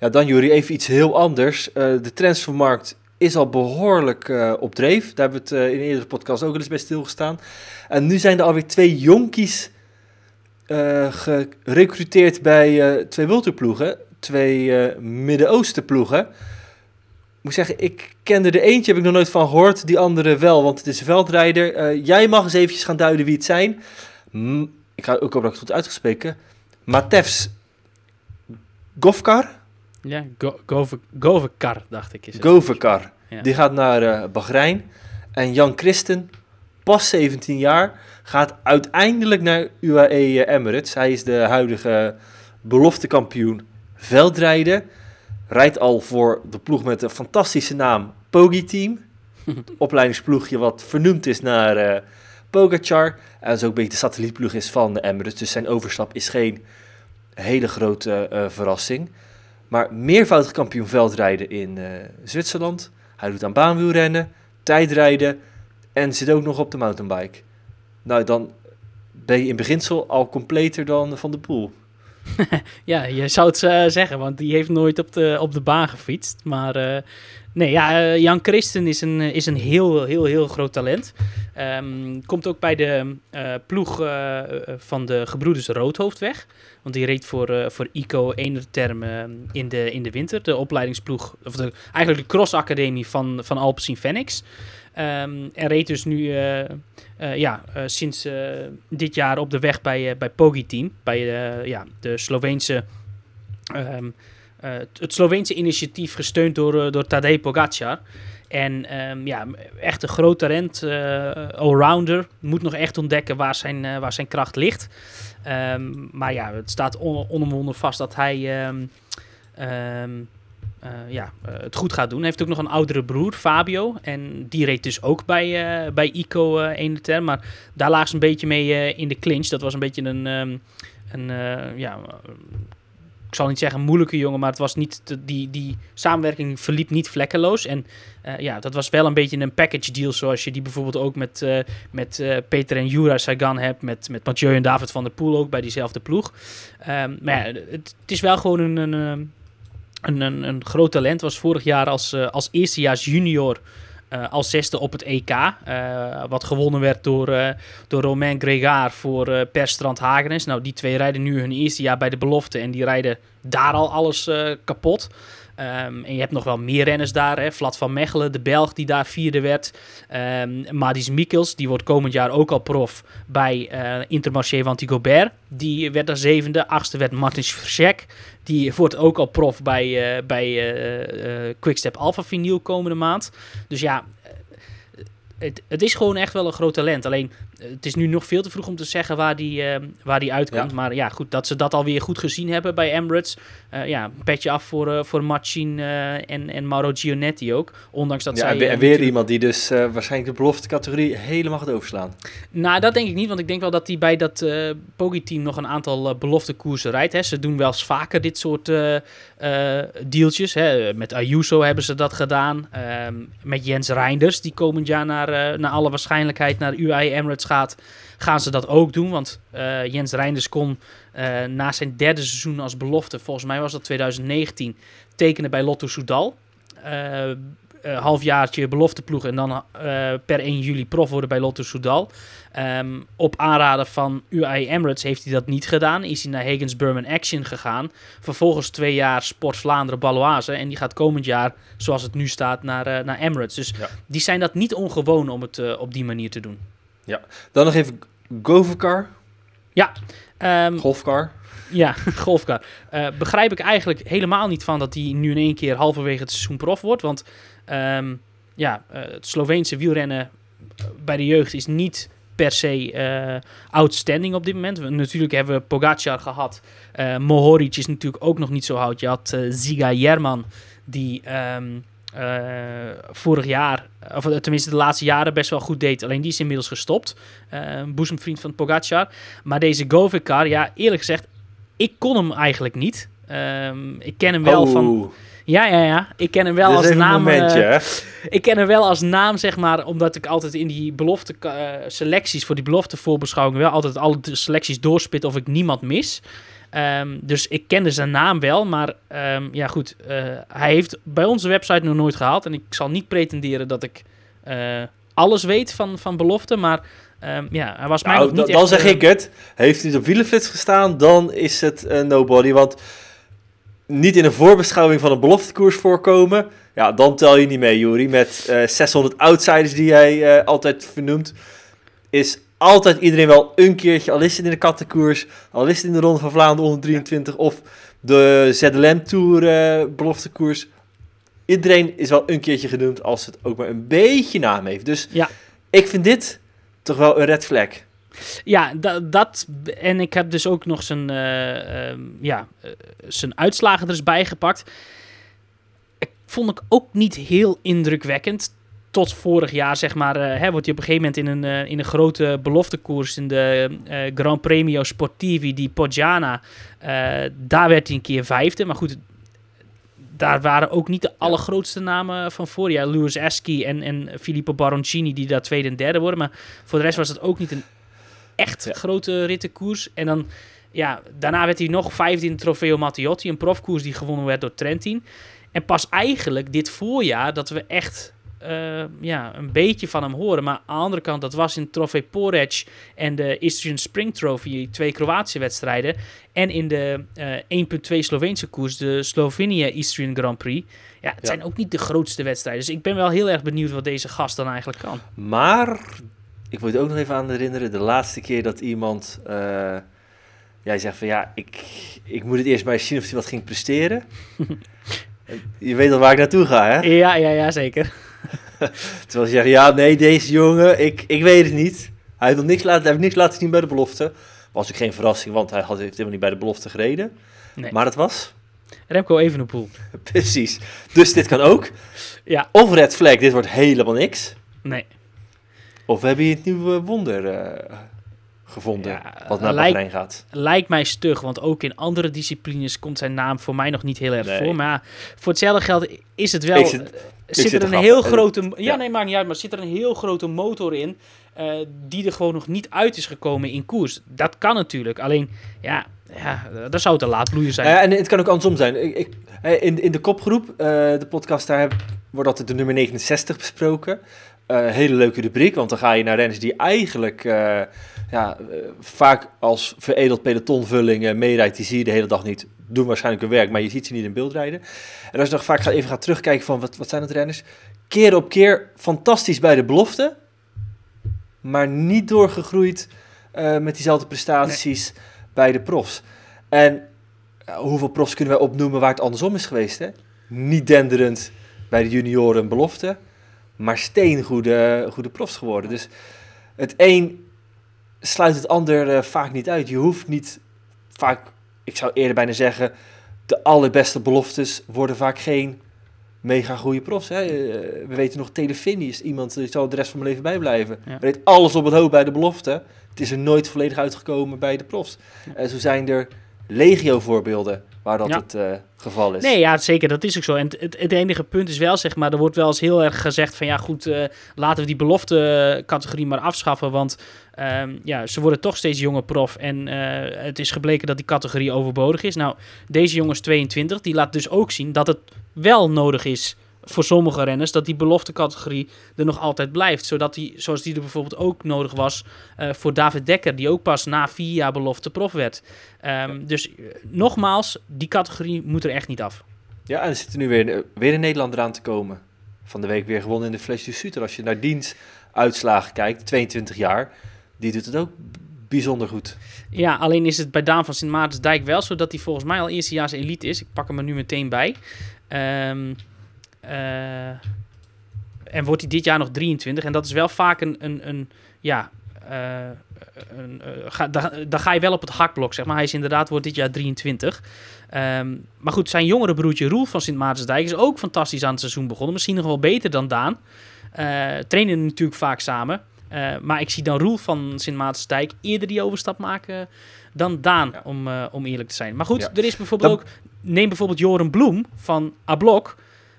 Ja, dan Juri, even iets heel anders. Eh, de transfermarkt is al behoorlijk eh, op dreef. Daar hebben we het eh, in een eerdere podcast ook wel eens bij stilgestaan. En nu zijn er alweer twee jonkies eh gerecruiteerd bij eh, twee Wulterploegen. Twee eh Midden-Oosten ploegen. Ik moet zeggen, ik kende er eentje, heb ik nog nooit van gehoord. Die andere wel, want het is een veldrijder. Eh, jij mag eens eventjes gaan duiden wie het zijn. M- ik ga ook hopen dat ik het goed uitgesproken. Matevs Govkar?
Ja, Go- Gove- Govekar, dacht ik. Is het.
Govekar.
Ja.
Die gaat naar eh Bahrein. En Jan Christen, pas 17 jaar, gaat uiteindelijk naar UAE Emirates. Hij is de huidige beloftekampioen veldrijden. Rijdt al voor de ploeg met een fantastische naam Pogi Team. <laughs> Opleidingsploegje wat vernoemd is naar eh Pogacar. En ook een beetje de satellietploeg is van de Emirates. Dus zijn overstap is geen hele grote eh, verrassing. Maar meervoudig kampioen veldrijden in eh, Zwitserland. Hij doet aan baanwielrennen, tijdrijden en zit ook nog op de mountainbike. Nou, dan ben je in beginsel al completer dan Van de Poel. <laughs>
Ja, je zou het eh, zeggen, want die heeft nooit op de, op de baan gefietst. Maar eh, nee, ja, eh, Jan Christen is een, is een heel, heel, heel groot talent. Ehm, komt ook bij de ploeg van de gebroeders Roodhoofd weg. Want die reed voor, voor ICO Enerterm in, de, in de winter. De opleidingsploeg, of de, eigenlijk de crossacademie van, van Alpecin Phoenix. Ehm, en reed dus nu eh, eh, ja, eh, sinds dit jaar op de weg bij, bij Pogi Team. Bij ja, de Sloveense, ehm, eh, het Sloveense initiatief gesteund door, door Tadej Pogacar. En ehm, ja, echt een groot talent, allrounder. Moet nog echt ontdekken waar zijn, waar zijn kracht ligt. Maar ja, het staat on onomwonden vast dat hij eh, ja, eh, het goed gaat doen. Hij heeft ook nog een oudere broer, Fabio. En die reed dus ook bij, eh, bij ICO eh Enerterm. Maar daar lagen ze een beetje mee in de clinch. Dat was een beetje een, ehm, een ja, ik zal niet zeggen moeilijke jongen, maar het was niet die, die samenwerking verliep niet vlekkeloos. En ja, dat was wel een beetje een package deal, zoals je die bijvoorbeeld ook met, met Peter en Jura Sagan hebt, met, met Mathieu en David van der Poel ook bij diezelfde ploeg. Ehm, maar ja, het, het is wel gewoon een, een, een, een, een groot talent. Was vorig jaar als, eh, als eerstejaars junior eh, als zesde op het EK. eh, wat gewonnen werd door, eh, door Romain Gregard voor eh Per Strand Hagenes. Nou, die twee rijden nu hun eerste jaar bij de belofte. En die rijden daar al alles kapot. Ehm, en je hebt nog wel meer renners daar. Hè? Vlad van Mechelen, de Belg die daar vierde werd. Ehm Madis Mikkels, die wordt komend jaar ook al prof bij eh Intermarché Wanty Gobert. Die werd daar zevende. Achtste werd Martin Verschek. Die wordt ook al prof bij, eh, bij eh, Quickstep Alpha Vinyl komende maand. Dus ja, het, het is gewoon echt wel een groot talent. Alleen, het is nu nog veel te vroeg om te zeggen waar die, eh, waar die uitkomt.
Ja.
Maar ja, goed, dat ze dat alweer goed gezien hebben bij Emirates. Eh, ja, een petje af voor, eh voor Machin eh, en, en Mauro Gionetti ook. Ondanks dat
Ja,
zij...
en weer, en weer
natuurlijk-
iemand die dus waarschijnlijk de belofte categorie helemaal gaat overslaan.
Nou, dat denk ik niet, want ik denk wel dat hij bij dat eh Poggi-team nog een aantal belofte koersen rijdt. Hè. Ze doen wel eens vaker dit soort dealtjes. Hè. Met Ayuso hebben ze dat gedaan. Ehm, met Jens Reinders, die komend jaar naar, naar alle waarschijnlijkheid naar UAE Emirates gaat, gaan ze dat ook doen. Want eh, Jens Reinders kon eh, na zijn derde seizoen als belofte, volgens mij was dat 2019, tekenen bij Lotto Soudal. Eh, halfjaartje belofteploeg en dan per 1 juli prof worden bij Lotto Soudal. Ehm, op aanraden van UAE Emirates heeft hij dat niet gedaan. Is hij naar Hagens Burman Action gegaan. Vervolgens twee jaar Sport Vlaanderen Baloise. En die gaat komend jaar, zoals het nu staat, naar, naar Emirates. Dus
Ja.
die zijn dat niet ongewoon om het op die manier te doen.
Dan nog even Govercar,
Ehm,
golfcar.
Ja, <laughs> golfkar. Eh, begrijp ik eigenlijk helemaal niet van dat hij nu in één keer halverwege het seizoen prof wordt. Want ehm, ja, eh, het Sloveense wielrennen eh, bij de jeugd is niet per se eh, outstanding op dit moment. We, natuurlijk hebben we Pogacar gehad. Eh Mohoric is natuurlijk ook nog niet zo oud. Je had Ziga Jerman, die ehm, eh, vorig jaar, of eh, tenminste de laatste jaren best wel goed deed. Alleen die is inmiddels gestopt. Een boezemvriend van Pogacar. Maar deze Govikar, ja, eerlijk gezegd, ik kon hem eigenlijk niet. Ehm, ik ken hem wel van... Ja, ja, ja. Ik ken hem wel als naam... eh, ik ken hem wel als naam, zeg maar, omdat ik altijd in die belofte eh, selecties voor die belofte voorbeschouwing wel altijd alle selecties doorspit of ik niemand mis. Ehm, dus ik kende zijn naam wel, maar ehm, ja goed, eh, hij heeft bij onze website nog nooit gehaald en ik zal niet pretenderen dat ik alles weet van, van belofte, maar ehm, ja, hij was mij
Nou,
niet
da- dan
echt,
zeg ik het. Heeft hij op wielenflits gestaan, dan is het nobody. Want niet in een voorbeschouwing van een beloftekoers voorkomen. Ja, dan tel je niet mee, Juri. Met eh 600 outsiders die jij eh, altijd vernoemt. Is altijd iedereen wel een keertje, al is het in de kattenkoers, al is het in de Ronde van Vlaanderen onder 23 of de ZLM Tour eh, beloftekoers. Iedereen is wel een keertje genoemd als het ook maar een beetje naam heeft. Dus
Ja.
ik vind dit toch wel een red flag.
Ja, da- dat. En ik heb dus ook nog zijn, eh, ehm, ja, eh, zijn uitslagen er eens bij gepakt. Ik vond ik ook niet heel indrukwekkend. Tot vorig jaar, zeg maar, eh, hè, wordt hij op een gegeven moment in een, in een grote beloftekoers in de eh, Gran Premio Sportivi di Poggiana. daar werd hij een keer vijfde. Maar goed, daar waren ook niet de allergrootste namen van voor. Ja, Lewis Esky en, en Filippo Baroncini die daar tweede en derde worden. Maar voor de rest was het ook niet een echt
Ja.
grote rittenkoers. En dan, ja, daarna werd hij nog vijfde in de Trofeo Matteotti, een profkoers die gewonnen werd door Trentin. En pas eigenlijk dit voorjaar dat we echt eh, ja, een beetje van hem horen. Maar aan de andere kant, dat was in Trofee Porec en de Istrian Spring Trophy, twee Kroatische wedstrijden. En in de eh 1.2 Sloveense koers, de Slovenia Istrian Grand Prix. Ja, het
Ja.
zijn ook niet de grootste wedstrijden. Dus ik ben wel heel erg benieuwd wat deze gast dan eigenlijk kan.
Maar ik moet je ook nog even aan herinneren, de laatste keer dat iemand, eh jij zegt van ja, ik, ik moet het eerst maar eens zien of hij wat ging presteren. <laughs> je weet al waar ik naartoe ga, hè?
Ja, ja, ja, zeker. <laughs>
Terwijl ze zeggen, ja, nee, deze jongen, ik, ik weet het niet. Hij heeft nog niks laten, hij heeft niks laten zien bij de belofte. Was ook geen verrassing, want hij had, heeft helemaal niet bij de belofte gereden.
Nee.
Maar het was,
Remco Evenepoel. <laughs>
precies. Dus dit kan ook.
Ja.
Of red flag, dit wordt helemaal niks.
Nee.
Of hebben hier het nieuwe wonder eh, gevonden
Ja,
wat naar Bahrein gaat.
lijkt mij stug, want ook in andere disciplines komt zijn naam voor mij nog niet heel erg
Nee.
voor. Maar voor hetzelfde geld is het wel.
Zit-
eh, zit er
te
een heel
Eh,
grote. Ja,
ja.
nee, maakt niet uit, maar zit er een heel grote motor in. die er gewoon nog niet uit is gekomen in koers. Dat kan natuurlijk. Alleen, ja, ja daar zou het een laadbloeier zijn.
En het kan ook andersom zijn. Ik, ik, in, in de kopgroep, de podcast, daar heb, wordt altijd de nummer 69 besproken. Eh, hele leuke rubriek, want dan ga je naar renners die eigenlijk eh, ja, eh, vaak als veredeld pelotonvulling meerijdt. Die zie je de hele dag niet. Doen waarschijnlijk hun werk, maar je ziet ze niet in beeld rijden. En als je dan vaak gaat, even gaat terugkijken van wat, wat zijn het renners? Keer op keer fantastisch bij de belofte, maar niet doorgegroeid met diezelfde prestaties bij de profs. En hoeveel profs kunnen wij opnoemen waar het andersom is geweest? Hè? Niet denderend bij de junioren belofte, maar steengoede goede profs geworden. Dus het een sluit het ander eh, vaak niet uit. Je hoeft niet vaak, ik zou eerder bijna zeggen, de allerbeste beloftes worden vaak geen mega goede profs. Hè? Eh, we weten nog, Telefini is iemand die zal de rest van mijn leven bijblijven.
Ja.
Deed alles op het hoofd bij de belofte. Het is er nooit volledig uitgekomen bij de profs. En zo zijn er legio voorbeelden waar dat
Ja.
het eh, geval is.
Nee, ja, zeker, dat is ook zo. En het, enige punt is wel, zeg maar, er wordt wel eens heel erg gezegd van, ja goed, eh, laten we die belofte-categorie maar afschaffen, want ehm, ja, ze worden toch steeds jonger prof en eh, het is gebleken dat die categorie overbodig is. Nou, deze jongens 22, die laat dus ook zien dat het wel nodig is voor sommige renners, dat die belofte-categorie er nog altijd blijft, zodat die, zoals die er bijvoorbeeld ook nodig was eh, voor David Dekker, die ook pas na vier jaar belofte prof werd. Ehm, dus eh, nogmaals, die categorie moet er echt niet af.
Ja, en er zit er nu weer, eh, weer een Nederlander aan te komen. Van de week weer gewonnen in de Flash du Suter. Als je naar diens uitslagen kijkt, 22 jaar, die doet het ook bijzonder goed.
Ja, alleen is het bij Daan van Sint Maartensdijk wel zo dat hij volgens mij al eerstejaars elite is. Ik pak hem er nu meteen bij. Ehm, eh, en wordt hij dit jaar nog 23. En dat is wel vaak een, een, een ja, eh, een, eh, ga, da- dan ga je wel op het hakblok, zeg maar. Hij is inderdaad, wordt dit jaar 23. Ehm, maar goed, zijn jongere broertje Roel van Sint Maartensdijk is ook fantastisch aan het seizoen begonnen. Misschien nog wel beter dan Daan. Trainen natuurlijk vaak samen. Maar ik zie dan Roel van Sint Maartensdijk eerder die overstap maken dan Daan,
Ja.
om, om eerlijk te zijn. Maar goed,
Ja.
er is bijvoorbeeld
Dan-
ook... Neem bijvoorbeeld Joren Bloem van Ablok.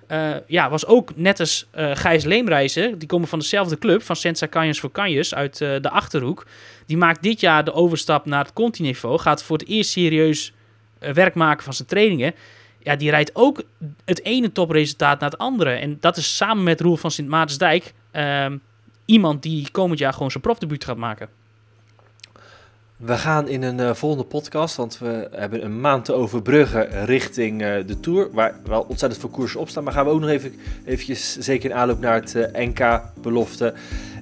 Eh, ja, was ook net als eh, Gijs Leemreizen. Die komen van dezelfde club, van Sensa Canjons voor Canjons uit eh, de Achterhoek. Die maakt dit jaar de overstap naar het continiveau. Gaat voor het eerst serieus werk maken van zijn trainingen. Ja, die rijdt ook het ene topresultaat naar het andere. En dat is samen met Roel van Sint Maartensdijk... ehm, iemand die komend jaar gewoon zijn profdebuut gaat maken.
We gaan in een eh, volgende podcast, want we hebben een maand te overbruggen richting eh, de Tour, waar wel ontzettend veel koersen op staan. Maar gaan we ook nog even, eventjes, zeker in aanloop naar het eh, NK-belofte,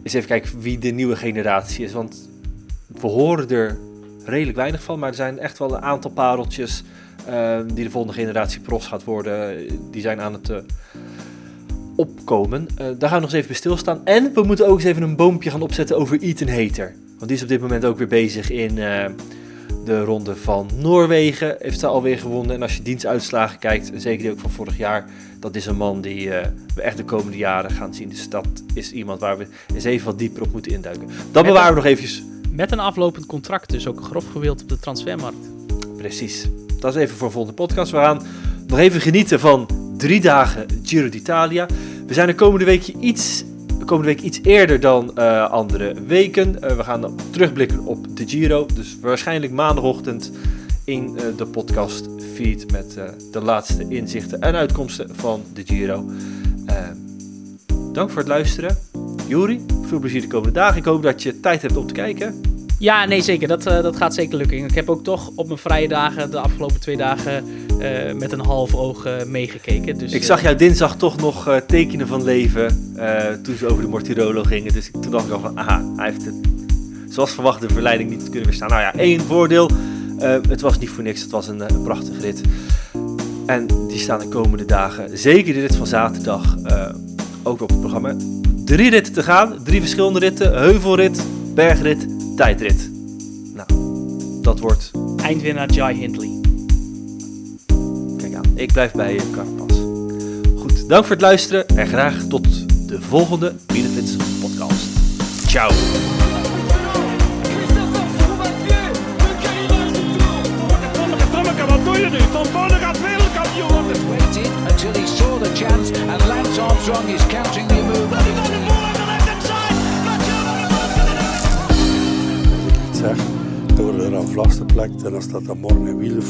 eens even kijken wie de nieuwe generatie is. Want we horen er redelijk weinig van, maar er zijn echt wel een aantal pareltjes eh, die de volgende generatie profs gaat worden. Die zijn aan het opkomen. Daar gaan we nog eens even bij stilstaan. En we moeten ook eens even een boompje gaan opzetten over Ethan Hater. Want die is op dit moment ook weer bezig in eh, de ronde van Noorwegen. Heeft ze alweer gewonnen. En als je dienstuitslagen kijkt, zeker die ook van vorig jaar, dat is een man die eh, we echt de komende jaren gaan zien. Dus dat is iemand waar we eens even wat dieper op moeten induiken. Dat bewaren we nog eventjes.
Met een aflopend contract, dus ook grof gewild op de transfermarkt.
Precies. Dat is even voor een volgende podcast. We gaan nog even genieten van drie dagen Giro d'Italia. We zijn de komende week iets, de komende week iets eerder dan eh, andere weken. Eh, we gaan terugblikken op de Giro. Dus waarschijnlijk maandagochtend in eh, de podcast feed met de laatste inzichten en uitkomsten van de Giro. Eh, dank voor het luisteren. Juri, veel plezier de komende dagen. Ik hoop dat je tijd hebt om te kijken.
Ja, nee, zeker. Dat, dat gaat zeker lukken. Ik heb ook toch op mijn vrije dagen de afgelopen twee dagen eh, met een half oog eh, meegekeken. Dus,
Ik
eh,
zag jou dinsdag toch nog eh, tekenen van leven eh, toen ze over de Mortirolo gingen. Dus toen dacht ik al van, aha, hij heeft het zoals verwacht de verleiding niet kunnen weerstaan. Nou ja, één voordeel. eh, het was niet voor niks, het was een, eh, prachtige rit. En die staan de komende dagen, zeker de rit van zaterdag, eh, ook op het programma. Drie ritten te gaan, drie verschillende ritten. Heuvelrit, bergrit, tijdrit. Nou, dat wordt,
Eindwinnaar Jai Hindley.
Ik blijf bij je karpas. Goed, dank voor het luisteren en graag tot de volgende Benefits podcast. Ciao!
until he saw the the.
Zeg, door er aan vlagste plek en als dat dan morgen in